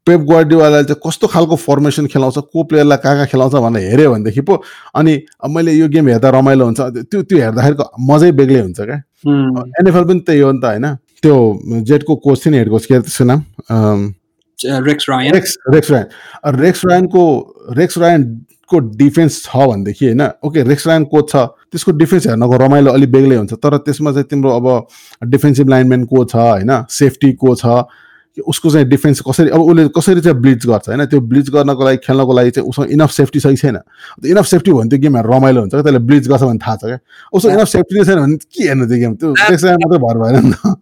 Speaker 1: पेप गार्डिवालाले चाहिँ कस्तो खालको फर्मेसन खेलाउँछ को प्लेयरलाई कहाँ कहाँ खेलाउँछ भनेर हेऱ्यो भनेदेखि पो अनि अब मैले यो गेम हेर्दा रमाइलो हुन्छ त्यो त्यो हेर्दाखेरिको मजै बेग्लै हुन्छ क्या। एनएफएल पनि त्यही हो नि त होइन? त्यो जेटको कोच थियो नि हेड कोच के त्यसको नाम?
Speaker 2: Rex Ryan
Speaker 1: Rex Rex Ryan Rex रायनको Rex रायनको डिफेन्स छ भनेदेखि होइन? ओके रेक्स रायन कोच छ त्यसको डिफेन्स हेर्नको रमाइलो अलिक बेग्लै हुन्छ। तर त्यसमा चाहिँ तिम्रो अब डिफेन्सिभ लाइनम्यान को छ होइन? सेफ्टी को छ? उसको चाहिँ डिफेन्स कसरी अब उसले कसरी चाहिँ ब्लिच गर्छ होइन? त्यो ब्लिच गर्नको लागि खेल्नको लागि चाहिँ उसँग इनफ सेफ्टी कि छैन? इनफ सेफ्टी भयो भने त्यो गेमहरू रमाइलो हुन्छ त्यसले ब्लिच गर्छ भने थाहा छ क्या? उसको इनफ सेफ्टी नै छैन भने के हेर्नु त्यो गेम? त्यो मात्रै भर भएन नि त.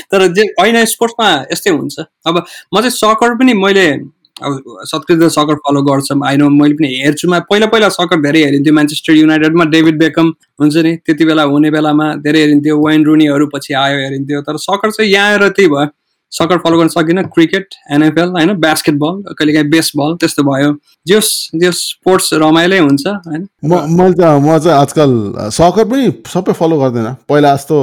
Speaker 2: तर होइन स्पोर्ट्समा यस्तै हुन्छ। अब म चाहिँ सकर पनि मैले अब सत्कृत सकर फलो गर्छ आई नो मैले पनि हेर्छु मा पहिला पहिला सकर धेरै हेरिन्थ्यो। म्यान्चेस्टर युनाइटेडमा डेभिड बेकम हुन्छ नि त्यति बेला हुने बेलामा धेरै हेरिन्थ्यो। वाइन रुनीहरू पछि आयो हेरिन्थ्यो। तर सकर चाहिँ यहाँ आएर त्यही भयो। सकर फलो गर्न सकिनँ। क्रिकेट एनएफएल होइन? बास्केटबल कहिलेकाहीँ बेसबल त्यस्तो भयो। जस जस स्पोर्ट्स रमाइलै हुन्छ होइन?
Speaker 1: म मैले त म चाहिँ आजकल सकर पनि सबै फलो गर्दैन। पहिला जस्तो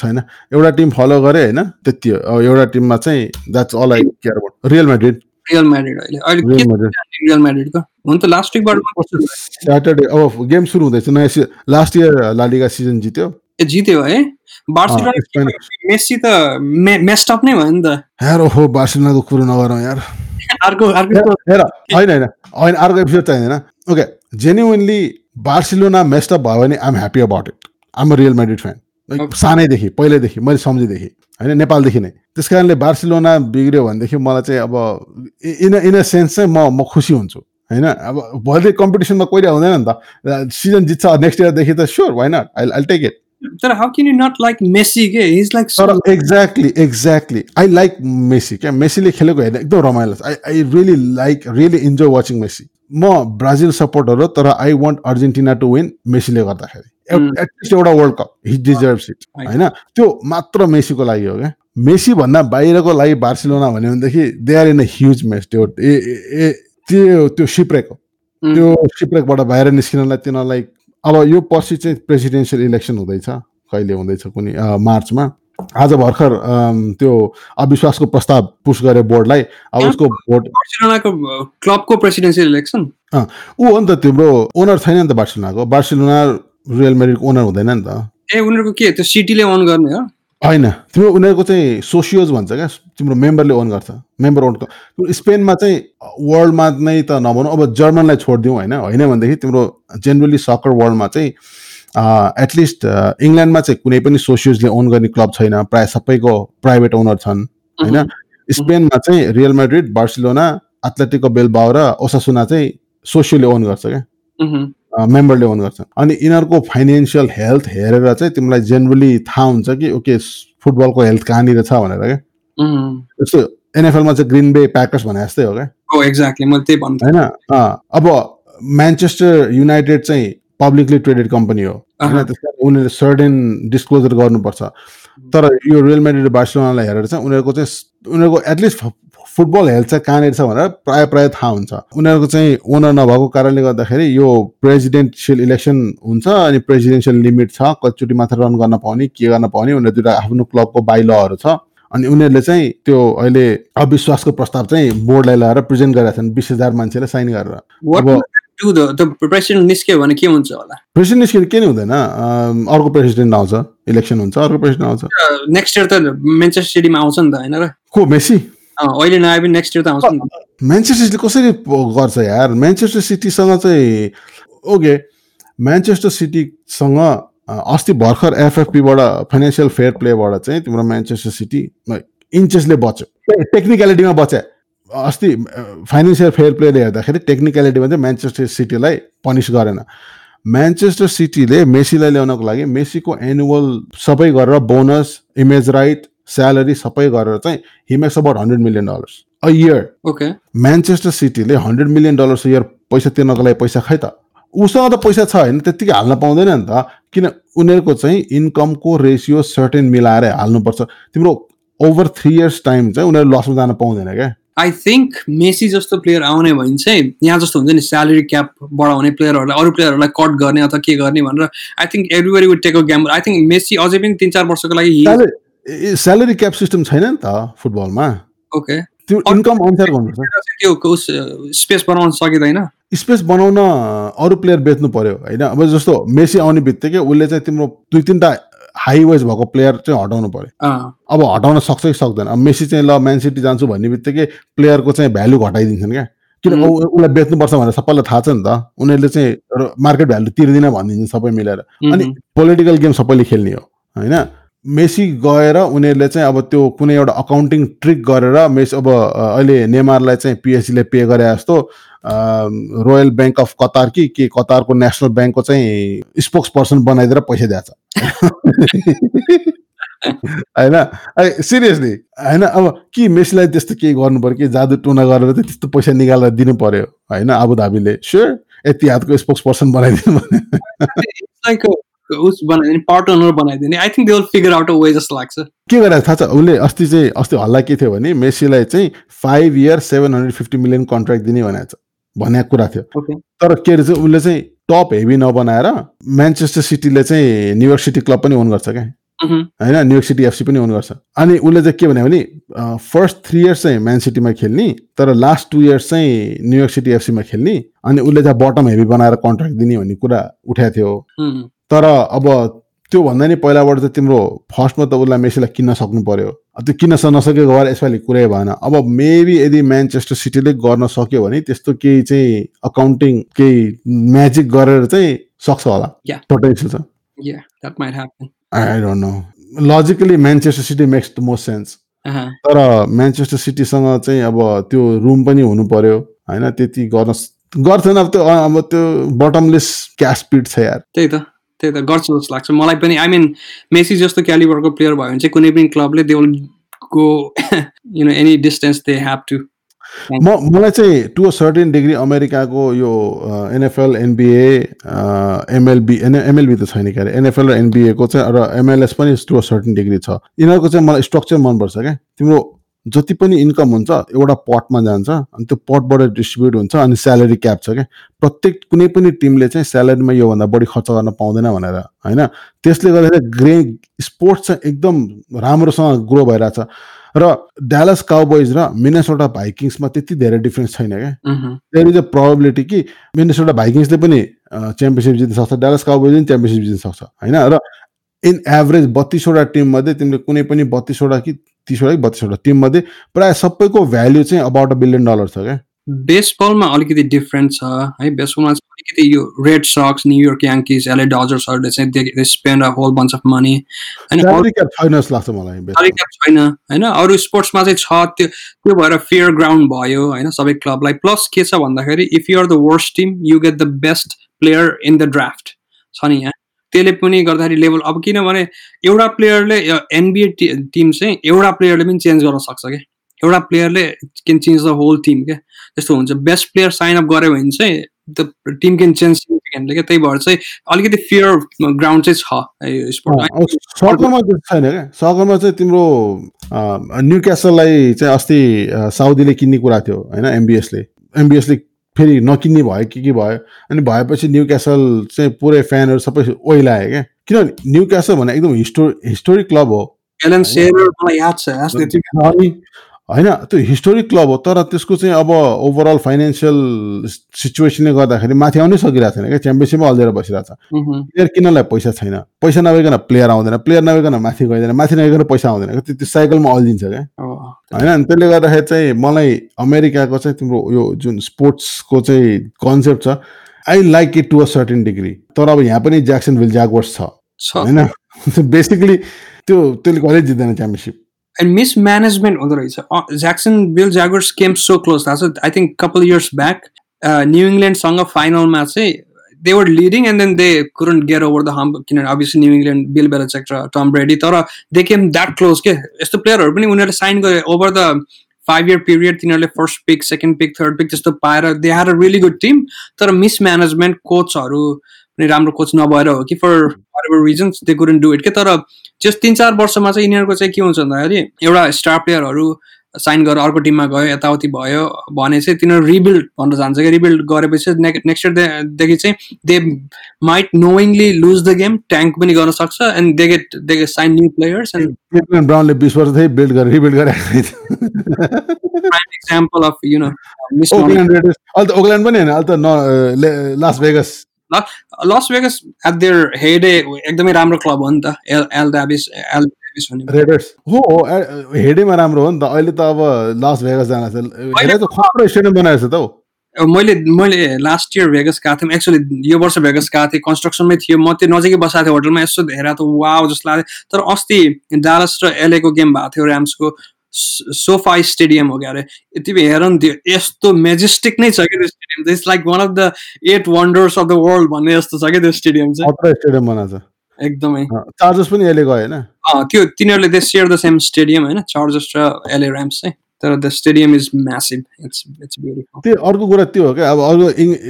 Speaker 1: छैन। एउटा टिम फलो गरेँ होइन? त्यति हो। एउटा टिममा चाहिँ that's all I care about Real Madrid
Speaker 2: Real Madrid अहिले। अहिले
Speaker 1: रियल म्याड्रिड
Speaker 2: रियल म्याड्रिडको हुन त लास्ट विकबाट
Speaker 1: स्याटरडे अब गेम सुरु हुँदैछ। नयाँ लास्ट इयर लालिगा सिजन जित्यो।
Speaker 2: ए जित्यो है? बार्सिलोना मेस्सी त मे मेस्टअप नै भयो नि त।
Speaker 1: यार ओहो बार्सिलोनाको कुरो नगरौँ यार।
Speaker 2: अर्को अर्को
Speaker 1: हेर होइन होइन होइन अर्को एपिसोड चाहिँदैन ओके जेन्युनली बार्सिलोना मेस्टअप भयो भने I'm happy about it I'm Real Madrid fan. सानैदेखि पहिल्यैदेखि मैले सम्झेदेखि होइन नेपालदेखि नै। त्यस कारणले बार्सिलोना बिग्रियो भनेदेखि मलाई चाहिँ अब इन इन अ सेन्स चाहिँ म म खुसी हुन्छु होइन। अब भोलि कम्पिटिसनमा कहिले हुँदैन नि त। सिजन जित्छ नेक्स्ट इयरदेखि त sure why not I I take it
Speaker 2: तर how can you not like Messi के? इज लाइक
Speaker 1: तर exactly exactly I like Messi क्या? मेसीले खेलेको हेर्न एकदम रमाइलो छ। I I really like really enjoy watching Messi म ब्राजिल सपोर्टर हो तर I want Argentina to win मेसीले गर्दाखेरि. एटलिस्ट एउटा world cup he deserve it. होइन? त्यो मात्र मेसीको लागि हो क्या? मेसी भन्दा बाहिरको लागि बार्सिलोना भन्यो भनेदेखि they are in a huge mess त्यो ए ए- त्यो त्यो सिप्रेक हो. त्यो सिप्रेकबाट बाहिर निस्किनलाई तिनीहरूलाई अब यो पछि चाहिँ प्रेसिडेन्सियल इलेक्सन हुँदैछ कहिले हुँदैछ कुनै मार्चमा। आज भर्खर त्यो अविश्वासको प्रस्ताव पुस गरे बोर्डलाई। अब उसको भोट
Speaker 2: क्लबको प्रेसिडेन्सियल इलेक्सन
Speaker 1: ऊ हो नि त तिम्रो ओनर छैन नि त बार्सिलोनाको। बार्सिलोना रियल मेरिडको ओनर हुँदैन नि त।
Speaker 2: ए उनीहरूको के त्यो सिटीले अन गर्ने हो?
Speaker 1: होइन तिम्रो उनीहरूको चाहिँ सोसियोज भन्छ क्या तिम्रो मेम्बरले ओन गर्छ। मेम्बर ओन स्पेनमा चाहिँ वर्ल्डमा नै त नभनौँ अब जर्मनलाई छोडिदिउँ होइन होइन भनेदेखि तिम्रो जेनरली सकर वर्ल्डमा चाहिँ एटलिस्ट इङ्ल्यान्डमा चाहिँ कुनै पनि सोसियोजले ओन गर्ने क्लब छैन प्रायः सबैको प्राइभेट ओनर छन् होइन। स्पेनमा चाहिँ Real Madrid Barcelona Atletico Bilbao र ओसासुना चाहिँ सोसियोले ओन गर्छ क्या। मेम्बरले ओन गर्छ अनि यिनीहरूको फाइनेन्सियल हेल्थ हेरेर चाहिँ तिमीलाई जेनरली थाहा हुन्छ कि ओके फुटबलको हेल्थ कहाँनिर छ भनेर क्या। जस्तो एनएफएलमा चाहिँ ग्रिन बे प्याकर्स भने जस्तै हो क्या।
Speaker 2: एक्ज्याक्टली मैले त्यही भन्नु
Speaker 1: होइन? अब म्यान्चेस्टर युनाइटेड चाहिँ पब्लिकली ट्रेडेड कम्पनी हो। होइन। त्यस कारण उनीहरूले सर्टेन डिस्क्लोजर गर्नुपर्छ। तर यो रियल मेड्रिड बार्सिलोनालाई हेरेर चाहिँ उनीहरूको चाहिँ उनीहरूको एटलिस्ट फुटबल हेल्थ चाहिँ कहाँनिर छ भनेर प्रायः प्रायः थाहा हुन्छ। उनीहरूको चाहिँ ओनर नभएको कारणले गर्दाखेरि यो प्रेसिडेन्सियल इलेक्सन हुन्छ अनि प्रेसिडेन्सियल लिमिट छ कतिचोटि मात्र रन गर्न पाउने के गर्न पाउने उनीहरू आफ्नो क्लबको बाइलहरू छ। अनि उनीहरूले चाहिँ त्यो अहिले अविश्वासको प्रस्ताव चाहिँ बोर्डलाई ल्याएर प्रेजेन्ट गरेका छन् बिस हजार मान्छेले साइन गरेर।
Speaker 2: प्रेसिडेन्ट निस्क्यो भने के हुन्छ होला?
Speaker 1: प्रेसिडेन्ट निस्किने के नै हुँदैन। अर्को प्रेसिडेन्ट आउँछ इलेक्सन हुन्छ अर्को प्रेसिडेन्ट आउँछ।
Speaker 2: नेक्स्ट इयर त मेन्चेस्टर सिटीमा आउँछ नि त होइन र?
Speaker 1: को मेसी?
Speaker 2: अहिले नआए नेक्स्ट इयर आउँछ
Speaker 1: म्यान्चेस्टर सिटी कसरी गर्छ यार? म्यान्चेस्टर सिटीसँग चाहिँ ओके म्यान्चेस्टर सिटीसँग अस्ति भर्खर एफएफपीबाट फाइनेन्सियल फेयर प्लेबाट चाहिँ तिम्रो म्यान्चेस्टर सिटी इन्चेसले बच्यो। टेक्निकलिटीमा बच्यो। अस्ति फाइनेन्सियल फेयर प्लेले हेर्दाखेरि टेक्निकलिटीमा चाहिँ म्यान्चेस्टर सिटीलाई पनिस गरेन। म्यान्चेस्टर सिटीले मेसीलाई ल्याउनको लागि मेसीको एनुअल सबै गरेर बोनस इमेज राइट स्यालेरी सबै गरेर चाहिँ he makes about hundred million dollars a year.
Speaker 2: Okay
Speaker 1: Manchester सिटीले hundred million dollars year पैसा तिर्नको लागि पैसा खै त। उसँग त पैसा छ होइन त्यत्तिकै हाल्न पाउँदैन नि त। किन उनीहरूको चाहिँ इन्कमको रेसियो सर्टेन मिलाएर हाल्नुपर्छ। तिम्रो ओभर थ्री इयर्स टाइम चाहिँ उनीहरू लसमा जान पाउँदैन क्या।
Speaker 2: आई थिङ्क मेसी जस्तो प्लेयर आउने भने चाहिँ यहाँ जस्तो हुन्छ नि स्यालेरी क्याप बढाउने प्लेयरहरूलाई अरू प्लेयरहरूलाई कट गर्ने अथवा के गर्ने भनेर I think everybody would take a game I think Messi अझै पनि तिन चार वर्षको लागि
Speaker 1: स्यालेरी क्याप सिस्टम छैन नि त फुटबलमा
Speaker 2: ओके
Speaker 1: त्यो इन्कम अनुसार गर्नुपर्छ
Speaker 2: त्यो स्पेस बनाउन सकिँदैन?
Speaker 1: स्पेस बनाउन अरू प्लेयर बेच्नु पर्यो होइन? अब जस्तो मेसी आउने बित्तिकै उसले चाहिँ तिम्रो दुई तिनवटा हाई वेज भएको प्लेयर चाहिँ हटाउनु पर्यो। अब हटाउन सक्छ कि सक्दैन? अब मेसी चाहिँ ल म्यान सिटी जान्छु भन्ने बित्तिकै प्लेयरको चाहिँ भ्यालु घटाइदिन्छन् क्या। किन उसलाई बेच्नुपर्छ भनेर सबैलाई थाहा छ नि त। उनीहरूले चाहिँ मार्केट भ्यालु तिर्दिन भनिदिन्छ सबै मिलेर। अनि पोलिटिकल गेम सबैले खेल्ने हो होइन? मेसी गएर उनीहरूले चाहिँ अब त्यो कुनै एउटा अकाउन्टिङ ट्रिक गरेर मेसी अब अहिले नेमारलाई चाहिँ पिएचसीले पे गरे जस्तो रोयल ब्याङ्क अफ कतार कि के कतारको नेसनल ब्याङ्कको चाहिँ स्पोक्स पर्सन बनाइदिएर पैसा दिएछ होइन? सिरियसली होइन? अब के मेसीलाई त्यस्तो केही गर्नु पऱ्यो कि जादु टुना गरेर चाहिँ त्यस्तो पैसा निकालेर दिनु पर्यो? होइन? आबुधाबीले स्योर यति हातको स्पोक्स पर्सन बनाइदिनु
Speaker 2: भने उस बनाइदिने पार्ट ओनर बनाइदिने। I think they will figure out a way जस्तो लाग्छ
Speaker 1: के गरेर थाहा छ? उसले अस्ति चाहिँ अस्ति हल्ला के थियो भने मेसीलाई चाहिँ five year seven hundred fifty million contract दिने भनेको छ। भनेको कुरा थियो। तर के अरे चाहिँ उसले चाहिँ टप हेभी नबनाएर म्यान्चेस्टर सिटीले चाहिँ न्युयोर्क सिटी क्लब पनि ओन गर्छ क्या। होइन? न्युयोर्क सिटी एफसी पनि ओन गर्छ। अनि उसले चाहिँ के भन्यो भने फर्स्ट थ्री इयर्स चाहिँ म्यान सिटीमा खेल्ने तर लास्ट टु इयर्स चाहिँ न्युयोर्क सिटी एफसीमा खेल्ने। अनि उसले चाहिँ बटम हेभी बनाएर कन्ट्र्याक्ट दिने भन्ने कुरा उठाएको थियो। तर अब त्योभन्दा नि पहिलाबाट चाहिँ तिम्रो फर्स्टमा त उसलाई मेसीलाई किन्न सक्नु पर्यो त्यो किन्न नसकेको भएर यसपालि कुरै भएन। अब मेबी यदि म्यान्चेस्टर सिटीले गर्न सक्यो भने त्यस्तो केही चाहिँ अकाउन्टिङ केही म्याजिक गरेर चाहिँ सक्छ होला। No logically Manchester City makes the most sense तर म्यान्चेस्टर सिटीसँग चाहिँ अब त्यो रुम पनि हुनु पर्यो होइन त्यति गर्न गर्छन् अब त्यो अब त्यो बटमलेस क्यास पिट छ यार।
Speaker 2: त्यही त। त्यही त गर्छु जस्तो लाग्छ। मलाई पनि आई मिन मेसी जस्तो क्यालिबरको प्लेयर भयो भने चाहिँ कुनै पनि क्लबले they will go you know any distance they have to
Speaker 1: म मलाई चाहिँ टु अ सर्टेन डिग्री अमेरिकाको यो NFL NBA MLB and MLB त छैन क्या अरे? एनएफएल र एनबिएको चाहिँ र एमएलएस पनि टु अ सर्टेन डिग्री छ। यिनीहरूको चाहिँ मलाई स्ट्रक्चर मनपर्छ क्या तिम्रो जति पनि इन्कम हुन्छ एउटा पटमा जान्छ अनि त्यो पटबाट डिस्ट्रिब्युट हुन्छ अनि स्यालेरी क्याप छ क्या। प्रत्येक कुनै पनि टिमले चाहिँ स्यालेरीमा योभन्दा बढी खर्च गर्न पाउँदैन भनेर होइन? त्यसले गर्दाखेरि ग्रे स्पोर्ट्स चाहिँ एकदम राम्रोसँग ग्रो भइरहेछ। र ड्यालस काउबोइज र मिनेसोटा भाइकिङ्समा त्यति धेरै डिफ्रेन्स छैन क्या। देयर इज अ प्रोबेबिलिटी कि मिनेसोटा भाइकिङ्सले पनि च्याम्पियनसिप जित्न सक्छ ड्यालस काउबोइज पनि च्याम्पियनसिप जित्न सक्छ होइन? र इन एभरेज बत्तिसवटा टिममध्ये तिमीले कुनै पनि बत्तिसवटा कि तिसवटा कि बत्तिसवटा टिममध्ये। प्रायः सबैको भ्याल्यु चाहिँ अबाउट अ बिलियन डलर छ क्या?
Speaker 2: बेसबलमा अलिकति डिफ्रेन्ट छ है। बेसबलमा चाहिँ अलिकति यो Red Sox New York Yankees LA डजर्सहरूले चाहिँ they spend a whole bunch of money
Speaker 1: होइन। लाग्छ मलाई
Speaker 2: छैन होइन। अरू स्पोर्ट्समा चाहिँ छ त्यो त्यो भएर फेयर ग्राउन्ड भयो होइन। सबै क्लबलाई प्लस के छ भन्दाखेरि if you are the worst team you get the best player in the draft छ नि यहाँ त्यसले पनि गर्दाखेरि लेभल अब किनभने एउटा प्लेयरले एनबिए टिम चाहिँ एउटा प्लेयरले पनि चेन्ज गर्न सक्छ क्या। एउटा प्लेयरले can change the whole team क्या। त्यस्तो हुन्छ। बेस्ट प्लेयर साइन अप गऱ्यो भने चाहिँ the team can change significantly क्या। त्यही भएर चाहिँ अलिकति फियर ग्राउन्ड चाहिँ छ
Speaker 1: छैन क्या। चाहिँ तिम्रो न्यु क्यासललाई चाहिँ अस्ति साउदीले किन्ने कुरा थियो होइन एमबिएसले एमबिएसले फेरि नकिन्ने भयो के के भयो? अनि भएपछि न्यु क्यासल चाहिँ पुरै फ्यानहरू सबै ओइलायो क्या। किनभने न्यु क्यासल भने एकदम हिस्टो हिस्टोरिक क्लब हो। होइन त्यो हिस्टोरिक क्लब हो तर त्यसको चाहिँ अब ओभरअल फाइनेन्सियल सिचुएसनले गर्दाखेरि माथि आउनै सकिरहेको छैन क्या च्याम्पियनसिपमा अल्झेर बसिरहेको छ। प्लेयर किन्नलाई पैसा छैन। पैसा नभइकन प्लेयर आउँदैन प्लेयर नभइकन माथि गइँदैन माथि नभइकन पैसा आउँदैन त्यो त्यो साइकलमा अल्झिन्छ क्या। होइन अनि त्यसले गर्दाखेरि चाहिँ मलाई अमेरिकाको चाहिँ तिम्रो यो जुन स्पोर्ट्सको चाहिँ कन्सेप्ट छ I like it to a certain degree तर अब यहाँ पनि ज्याक्सन विल ज्यागवर्स छ। होइन? बेसिकली त्यो त्यसले कहिले जित्दैन च्याम्पियनसिप
Speaker 2: एन्ड मिसम्यानेजमेन्ट हुँदो रहेछ। Jacksonville Jaguars came so close थाहा छ I think couple years back New इङ्ल्यान्डसँग फाइनलमा चाहिँ they were leading and then they couldn't get over the hump किनभने obviously New England Bill Belichick र टम ब्रेडी तर they came that close के यस्तो प्लेयरहरू पनि उनीहरूले साइन गरे over the five year period तिनीहरूले first pick second pick third pick त्यस्तो पाएर they had a really good team तर मिसम्यानेजमेन्ट कोचहरू पनि राम्रो कोच नभएर हो कि for ever reasons they couldn't do it के? तर जस तिन चार वर्षमा चाहिँ यिनीहरूको चाहिँ के हुन्छ भन्दाखेरि एउटा स्टार प्लेयरहरू साइन गरेर अर्को टिममा गयो यताउति भयो भने चाहिँ तिनीहरू रिबिल्ड भन्न जान्छ कि। रिबिल्ड गरेपछि नेक्स्ट इयरदेखि चाहिँ they might knowingly lose the game tank पनि गर्न सक्छ and they get they get sign new players
Speaker 1: and Brownlee बिस वर्ष बिल्ड गरेर रिबिल्ड गरेको
Speaker 2: एक्जाम्पल अफ यु नो
Speaker 1: अहिले त ओकल्यान्ड पनि होइन अहिले त Las Vegas
Speaker 2: Las Vegas at their heyday एकदमै राम्रो क्लब हो नि त Al Al Davis Al
Speaker 1: Raiders हो हेडेमा राम्रो हो नि त अहिले त अब लास भेगस जान छ। खतरा स्टेडियम बनाएको छ त हौ।
Speaker 2: मैले मैले लास्ट इयर भेगस गएको थिएँ एक्चुली यो वर्ष भेगस गएको थिएँ कन्स्ट्रक्सनमै थियो म त्यो नजिकै बसाएको थिएँ होटलमा यसो हेरेर त वाव जस्तो लाग्यो। तर अस्ति डालस र एलएको गेम भएको थियो ऱ्याम्सको सोफा स्टेडियम हो क्या अरे यति हेर नि त्यो यस्तो मेजेस्टिक नै छ क्या त्यो stadium it's like one of the eight wonders of the world भन्ने जस्तो छ क्या त्यो स्टेडियम
Speaker 1: चाहिँ स्टेडियम बनाएको छ
Speaker 2: एकदमै।
Speaker 1: चार्जर्स पनि अहिले गयो होइन
Speaker 2: त्यो तिनीहरूले they share the same stadium होइन चार्जर्स र एलए ऱ्याम्स चाहिँ तर the stadium is massive. It's it's beautiful
Speaker 1: त्यो अर्को कुरा त्यो हो क्या अब अर्को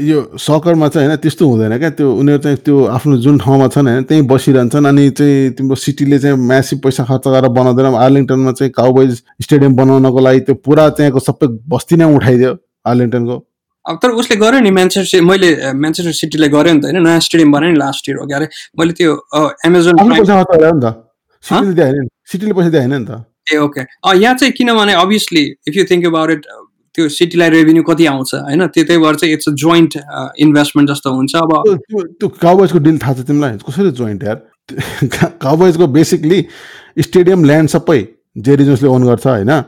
Speaker 1: यो सकरमा चाहिँ होइन त्यस्तो हुँदैन क्या त्यो उनीहरू चाहिँ त्यो आफ्नो जुन ठाउँमा छन् होइन त्यहीँ बसिरहन्छन् अनि चाहिँ तिम्रो सिटीले चाहिँ म्यासिभ पैसा खर्च गरेर बनाउँदैन। आर्लिङटनमा चाहिँ काउबोइज स्टेडियम बनाउनको लागि त्यो पुरा त्यहाँको सबै बस्ती नै उठाइदियो आर्लिङटनको।
Speaker 2: अब तर उसले गर्यो नि म्यान्चेस्टर मैले म्यान्चेस्टर सिटीले गर्यो नि त होइन नयाँ स्टेडियम बनायो नि लास्ट इयर हो क्या अरे। मैले त्यो
Speaker 1: एमाजोन सिटीले पैसा दिएन नि त।
Speaker 2: ए ओके यहाँ चाहिँ किनभने obviously if you think about it त्यो सिटीलाई रेभेन्यू कति आउँछ होइन? त्यो त्यही भएर चाहिँ इट्स अ जोइन्ट इन्भेस्टमेन्ट जस्तो हुन्छ। अब
Speaker 1: त्यो काउबोइजको डिल थाहा छ तिमीलाई? कसरी जोइन्ट यार? काउबोइजको बेसिकली स्टेडियम ल्यान्ड सबै जेरिजोसले ओन गर्छ होइन?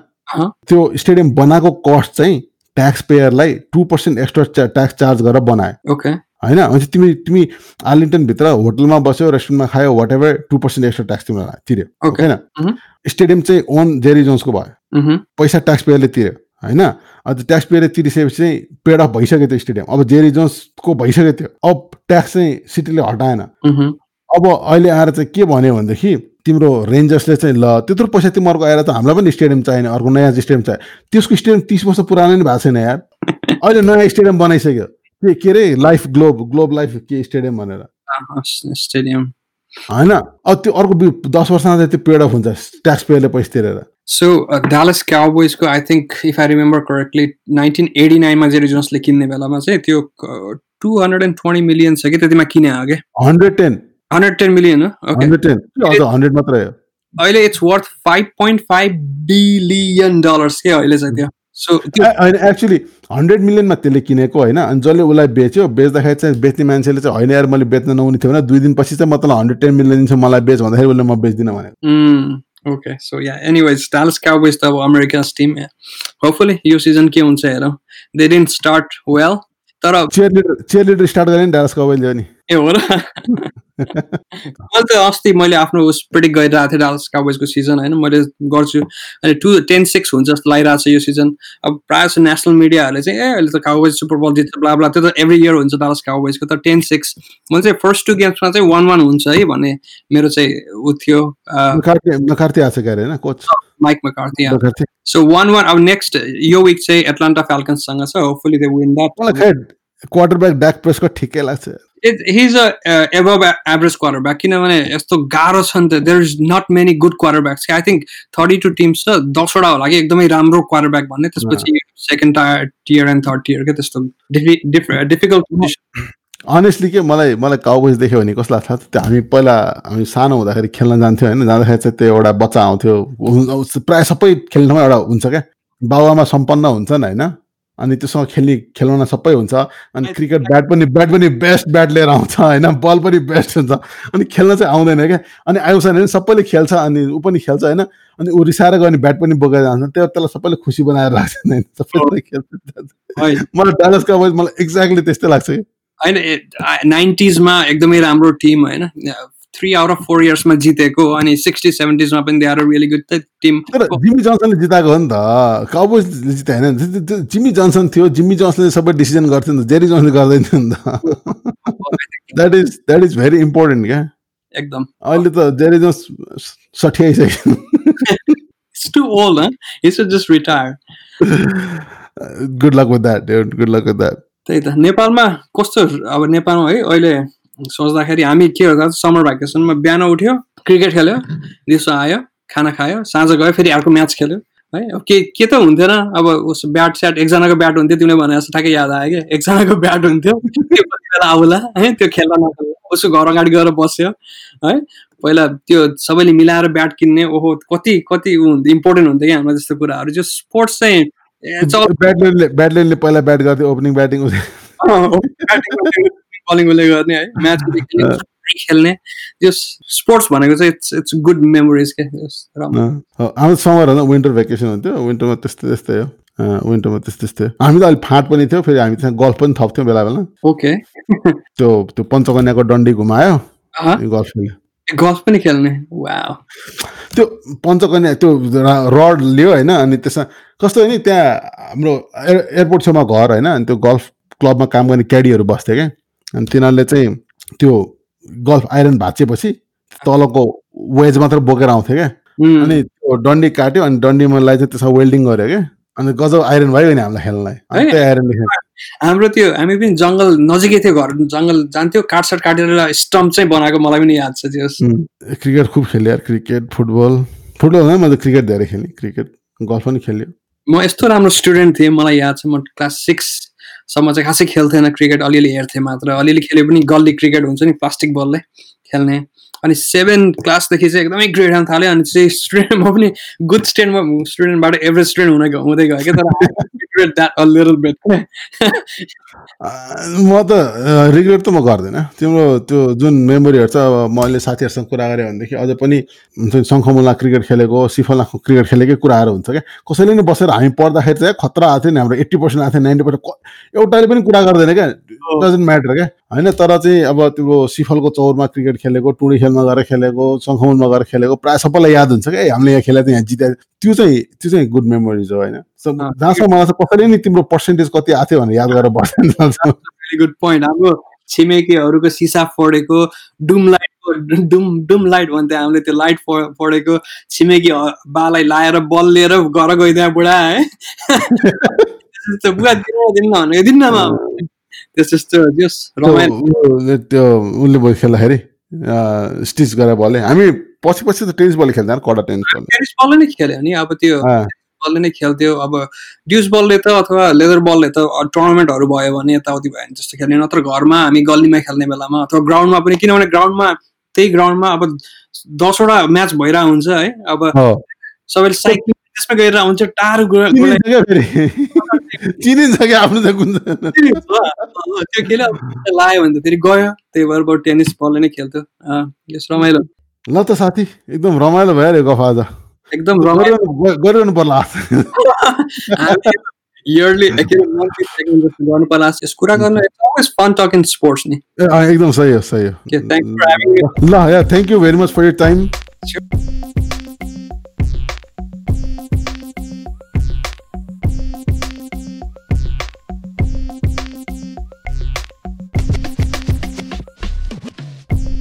Speaker 1: त्यो स्टेडियम बनाएको कस्ट चाहिँ tax पेयरलाई two percent extra tax charge गरेर बनायो
Speaker 2: ओके
Speaker 1: होइन? अनि तिमी तिमी आर्लिङटनभित्र होटलमा बस्यो रेस्टुरेन्टमा खायो whatever two percent extra tax तिमीलाई तिर्यो होइन स्टेडियम चाहिँ ओन जेरी जोन्सको भयो। पैसा ट्याक्स पेयरले तिर्यो होइन? अन्त ट्याक्स पेयरले तिरिसकेपछि चाहिँ पेड अफ भइसक्यो त्यो स्टेडियम। अब जेरी जोन्सको भइसक्यो त्यो। अब ट्याक्स चाहिँ सिटीले हटाएन। अब अहिले आएर चाहिँ के भन्यो भनेदेखि तिम्रो रेन्जर्सले चाहिँ ल त्यत्रो पैसा तिमीहरूको आएर त हामीलाई पनि स्टेडियम चाहिने अर्को नयाँ स्टेडियम चाहियो। त्यसको स्टेडियम तिस वर्ष पुरानो नै भएको छैन यार। अहिले नयाँ स्टेडियम बनाइसक्यो। के के अरे लाइफ ग्लोब ग्लोब लाइफ के स्टेडियम भनेर
Speaker 2: स्टेडियम
Speaker 1: होइन अब त्यो अर्को दस वर्षमा त्यो पेड अफ हुन्छ ट्याक्स पेयरले पैसा तिरेर
Speaker 2: so Dallas क्याउबोइजको I think if I remember correctly nineteen eighty नाइनमा जेरी जोन्सले किन्ने बेलामा चाहिँ त्यो two hundred and twenty million छ कि त्यतिमा किने हो कि
Speaker 1: hundred ten
Speaker 2: hundred ten million हो
Speaker 1: हन्ड्रेड टेन हन्ड्रेड मात्रै हो
Speaker 2: अहिले it's worth five point five billion dollars के अहिले चाहिँ त्यो सो
Speaker 1: होइन एक्चुली हन्ड्रेड मिलियनमा त्यसले किनेको होइन? अनि जसले उसलाई बेच्यो बेच्दाखेरि चाहिँ बेच्ने मान्छेले चाहिँ होइन यार मैले बेच्न नहुने थियो भने दुई दिनपछि चाहिँ म तँलाई हन्ड्रेड टेन मिलियन दिन्छु मलाई बेच भन्दाखेरि उसले म बेच्दिनँ
Speaker 2: भने। Okay so yeah anyways Dallas Cowboys त अब अमेरिकास टिम होपफुली यो सिजन के हुन्छ हेरौँ। दे डिन्ट स्टार्ट वेल तर
Speaker 1: cheerleader cheerleader start गरेँ नि डालस काउबोइजले नि
Speaker 2: ए हो र? मैले त अस्ति मैले आफ्नो उस प्रिडिक्ट गरिरहेको थिएँ डालस काउबोइजको सिजन होइन? मैले गर्छु। अहिले टु टेन सिक्स हुन्छ जस्तो लागिरहेको छ यो सिजन अब प्रायः जस्तो नेसनल मिडियाहरूले चाहिँ ए अहिले त काउबोइज सुपर बल जित्छ ब्ला ब्ला त्यो त एभ्री इयर हुन्छ डालस काउबोइजको तर टेन सिक्स मैले चाहिँ फर्स्ट टु गेम्समा चाहिँ वान वान हुन्छ है भन्ने मेरो चाहिँ ऊ थियो। Mike McCarthy so won won अब नेक्स्ट यो विक चाहिँ एटलान्टा फ्याल्कन्ससँग छ। Hopefully they win that
Speaker 1: quarterback Dak Prescott ठिकै लाग्छ।
Speaker 2: हिज a above average quarterback किनभने यस्तो गाह्रो छ नि त there is not many good quarterbacks I think thirty two teams छ दसवटा होला कि एकदमै राम्रो क्वार्टर ब्याक भन्ने त्यसपछि second tier tier and third tier क्या त्यस्तो डिफिकल्ट
Speaker 1: अनेस्टली के मलाई मलाई काउबोइज देख्यो भने कस्तो लाग्छ त्यो हामी पहिला हामी सानो हुँदाखेरि खेल्न जान्थ्यौँ होइन जाँदाखेरि चाहिँ त्यो एउटा बच्चा आउँथ्यो। प्रायः सबै खेल्नेमा एउटा हुन्छ क्या? बाबुआमा सम्पन्न हुन्छन् होइन? अनि त्योसँग खेल्ने खेलाउन सबै हुन्छ। अनि क्रिकेट ब्याट पनि ब्याट पनि बेस्ट ब्याट लिएर आउँछ होइन? बल पनि बेस्ट हुन्छ। अनि खेल्न चाहिँ आउँदैन क्या। अनि आउँछ भने सबैले खेल्छ अनि ऊ पनि खेल्छ होइन? अनि ऊ रिसाएर गयो भने ब्याट पनि बोकेर जान्छ। त्यो त्यसलाई सबैले खुसी बनाएर राख्छ होइन? सबैले खेल्छ। मलाई डालसको मलाई एक्ज्याक्टली त्यस्तै लाग्छ। कि
Speaker 2: होइन नाइन्टिजमा एकदमै राम्रो टिम होइन? थ्री आउट अफ फोर इयर्समा जितेको अनि सिक्सटी सेभेन्टिजमा पनि they are really good team
Speaker 1: तर जिमी जन्सनले जिताएको हो नि त। काउबोइजले जिताए होइन त्यो- त्यो- त्यो जिमी जन्सन थियो जिमी जन्सनले सबै डिसिजन गर्थ्यो नि त। जेरी जन्सले गर्दैन थियो नि त। That is that is very important क्या?
Speaker 2: एकदम।
Speaker 1: अहिले त जेरी जन्स साठी आइसक्यो
Speaker 2: it's too old it's just retire
Speaker 1: good luck with that good luck with that
Speaker 2: त्यही त। नेपालमा कस्तो अब नेपालमा है अहिले सोच्दाखेरि हामी के गर्दा समर भ्याकेसनमा बिहान उठ्यो क्रिकेट खेल्यो दिउँसो आयो खाना खायो साँझ गयो फेरि अर्को म्याच खेल्यो है? अब के के त हुन्थेन। अब उस ब्याट स्याट एकजनाको ब्याट हुन्थ्यो तिमीले भने जस्तो ठ्याक्कै याद आयो क्या एकजनाको ब्याट हुन्थ्यो त्यो बेला आउला है? त्यो खेल्न नखेल्ला उसको घर अगाडि गएर बस्यो है? पहिला त्यो सबैले मिलाएर ब्याट किन्ने ओहो कति कति ऊ हुन्थ्यो इम्पोर्टेन्ट हुन्थ्यो क्या हाम्रो जस्तो कुराहरू। जो स्पोर्ट्स चाहिँ
Speaker 1: ब्याटल्यान्डले पहिला ब्याट गर्थ्यो ओपनिङ ब्याटिङ
Speaker 2: बलिङ उसले गर्ने है। म्याच खेल्ने त्यो स्पोर्ट्स भनेको चाहिँ इट्स इट्स गुड मेमोरिज के
Speaker 1: हाम्रो समर होइन विन्टर भेकेसन हुन्थ्यो। विन्टरमा त्यस्तै त्यस्तै हो। विन्टरमा त्यस्तै त्यस्तै हामी त अलिक फाँट पनि थियो फेरि हामी त्यहाँ गल्फ पनि थप्थ्यौँ बेला बेला।
Speaker 2: ओके।
Speaker 1: त्यो त्यो पञ्चकन्याको डन्डी घुमायो। गल्फ खेल्यो
Speaker 2: गल्फ पनि खेल्ने?
Speaker 1: त्यो पञ्चकन्या त्यो रड लियो होइन अनि त्यसमा कस्तो नि त्यहाँ हाम्रो एयर- एयरपोर्ट छेउमा घर होइन अनि त्यो गल्फ क्लबमा काम गर्ने क्याडीहरू बस्थ्यो क्या। अनि तिनीहरूले चाहिँ त्यो गल्फ आइरन भाँचिएपछि तलको वेज मात्र बोकेर आउँथ्यो क्या। अनि त्यो डन्डी काट्यो अनि डन्डीमालाई चाहिँ त्यसमा वेल्डिङ गर्यो क्या। अनि गजब आइरन भयो नि हामीलाई खेल्नलाई।
Speaker 2: हाम्रो त्यो हामी पनि जङ्गल नजिकै थियो घर जङ्गल जान्थ्यो काटसाट काटेर स्टम्प चाहिँ बनाएको मलाई पनि याद छ त्यो।
Speaker 1: क्रिकेट खुब खेल्यो यार क्रिकेट फुटबल। फुटबल होइन मैले क्रिकेट धेरै खेलेँ। क्रिकेट गल्फ पनि खेल्यो।
Speaker 2: म यस्तो राम्रो स्टुडेन्ट थिएँ मलाई याद छ म क्लास सिक्ससम्म चाहिँ खासै खेल्थेन क्रिकेट अलिअलि हेर्थेँ मात्र। अलिअलि खेले पनि गल्ली क्रिकेट हुन्छ नि प्लास्टिक बलले खेल्ने। अनि सेभेन क्लासदेखि चाहिँ एकदमै ग्रेड आउनु थाल्यो अनि चाहिँ स्टुडेन्ट म पनि गुड स्टुडेन्टमा स्टुडेन्टबाट एभरेज स्टुडेन्ट हुन हुँदै गयो क्या तर
Speaker 1: म त रिग्रेट त म गर्दिनँ। तिम्रो त्यो जुन मेमोरीहरू छ अब मैले साथीहरूसँग कुरा गरेँ भनेदेखि अझै पनि शङ्खमुला क्रिकेट खेलेको सिफला क्रिकेट खेलेकै कुराहरू हुन्छ क्या। कसैले नि बसेर हामी पढ्दाखेरि चाहिँ खतरा आएको थियो नि हाम्रो एट्टी पर्सेन्ट आएको थियो नाइन्टी पर्सेन्ट एउटाले पनि कुरा गर्दैन क्या। डजन्ट म्याटर क्या। होइन तर चाहिँ अब त्यो सिफलको चौरमा क्रिकेट खेलेको टुडी खेलमा गएर खेलेको शङ्खमुलमा गएर खेलेको प्रायः सबैलाई याद हुन्छ क्या। हामीले यहाँ खेलेको यहाँ जिते त्यो चाहिँ त्यो चाहिँ गुड मेमोरिज हो होइन। जहाँसम्म मलाई चाहिँ कसैले नि तिम्रो पर्सेन्टेज कति आएको थियो भनेर याद गरेर बस्दैन।
Speaker 2: गुड पोइन्ट हाम्रो छिमेकीहरूको सिसा फोडेको डुम लाइटको डुम डुम लाइट भन्थ्यो हामीले त्यो लाइट फोडेको छिमेकी बालाई लाएर बल लिएर घर गइदियो बुढा है? त्यस्तो बुवा दिनु दिनु भनेको दिन्नमा
Speaker 1: त्यो उसले बल खेल्दाखेरि स्टिच गरेर बलले हामी पछि पछि त टेनिस बल खेल्दैन कडा टेनिस बल।
Speaker 2: टेनिस बलले नै खेल्यो नि अब त्यो बलले नै खेल्थ्यो। अब ड्युस बलले त अथवा लेदर बलले त टुर्नामेन्टहरू भयो भने यताउति भयो भने जस्तो खेल्ने। नत्र घरमा हामी गल्लीमा खेल्ने बेलामा अथवा ग्राउन्डमा पनि किनभने ग्राउन्डमा त्यही ग्राउन्डमा अब दसवटा म्याच भइरहेको हुन्छ है। अब। सबैले साइक्लिङ त्यसमा गएर हुन्छ टाढो
Speaker 1: चिनिन्छ क्या आफ्नो चाहिँ कुन।
Speaker 2: त्यो खेल्यो अब लाग्यो भने त फेरि गयो। त्यही भएर बरु टेनिस बलले नै खेल्थ्यो। यस रमाइलो।
Speaker 1: ल त साथी एकदम रमाइलो भयो अरे गफ आज।
Speaker 2: एकदम
Speaker 1: गरिरहनु पर्ला।
Speaker 2: इयरली गर्नु पर्ला। यस कुरा गर्नु फन टक इन स्पोर्ट्स नि।
Speaker 1: एकदम सही हो सही हो. ल yeah thank you very much for your time.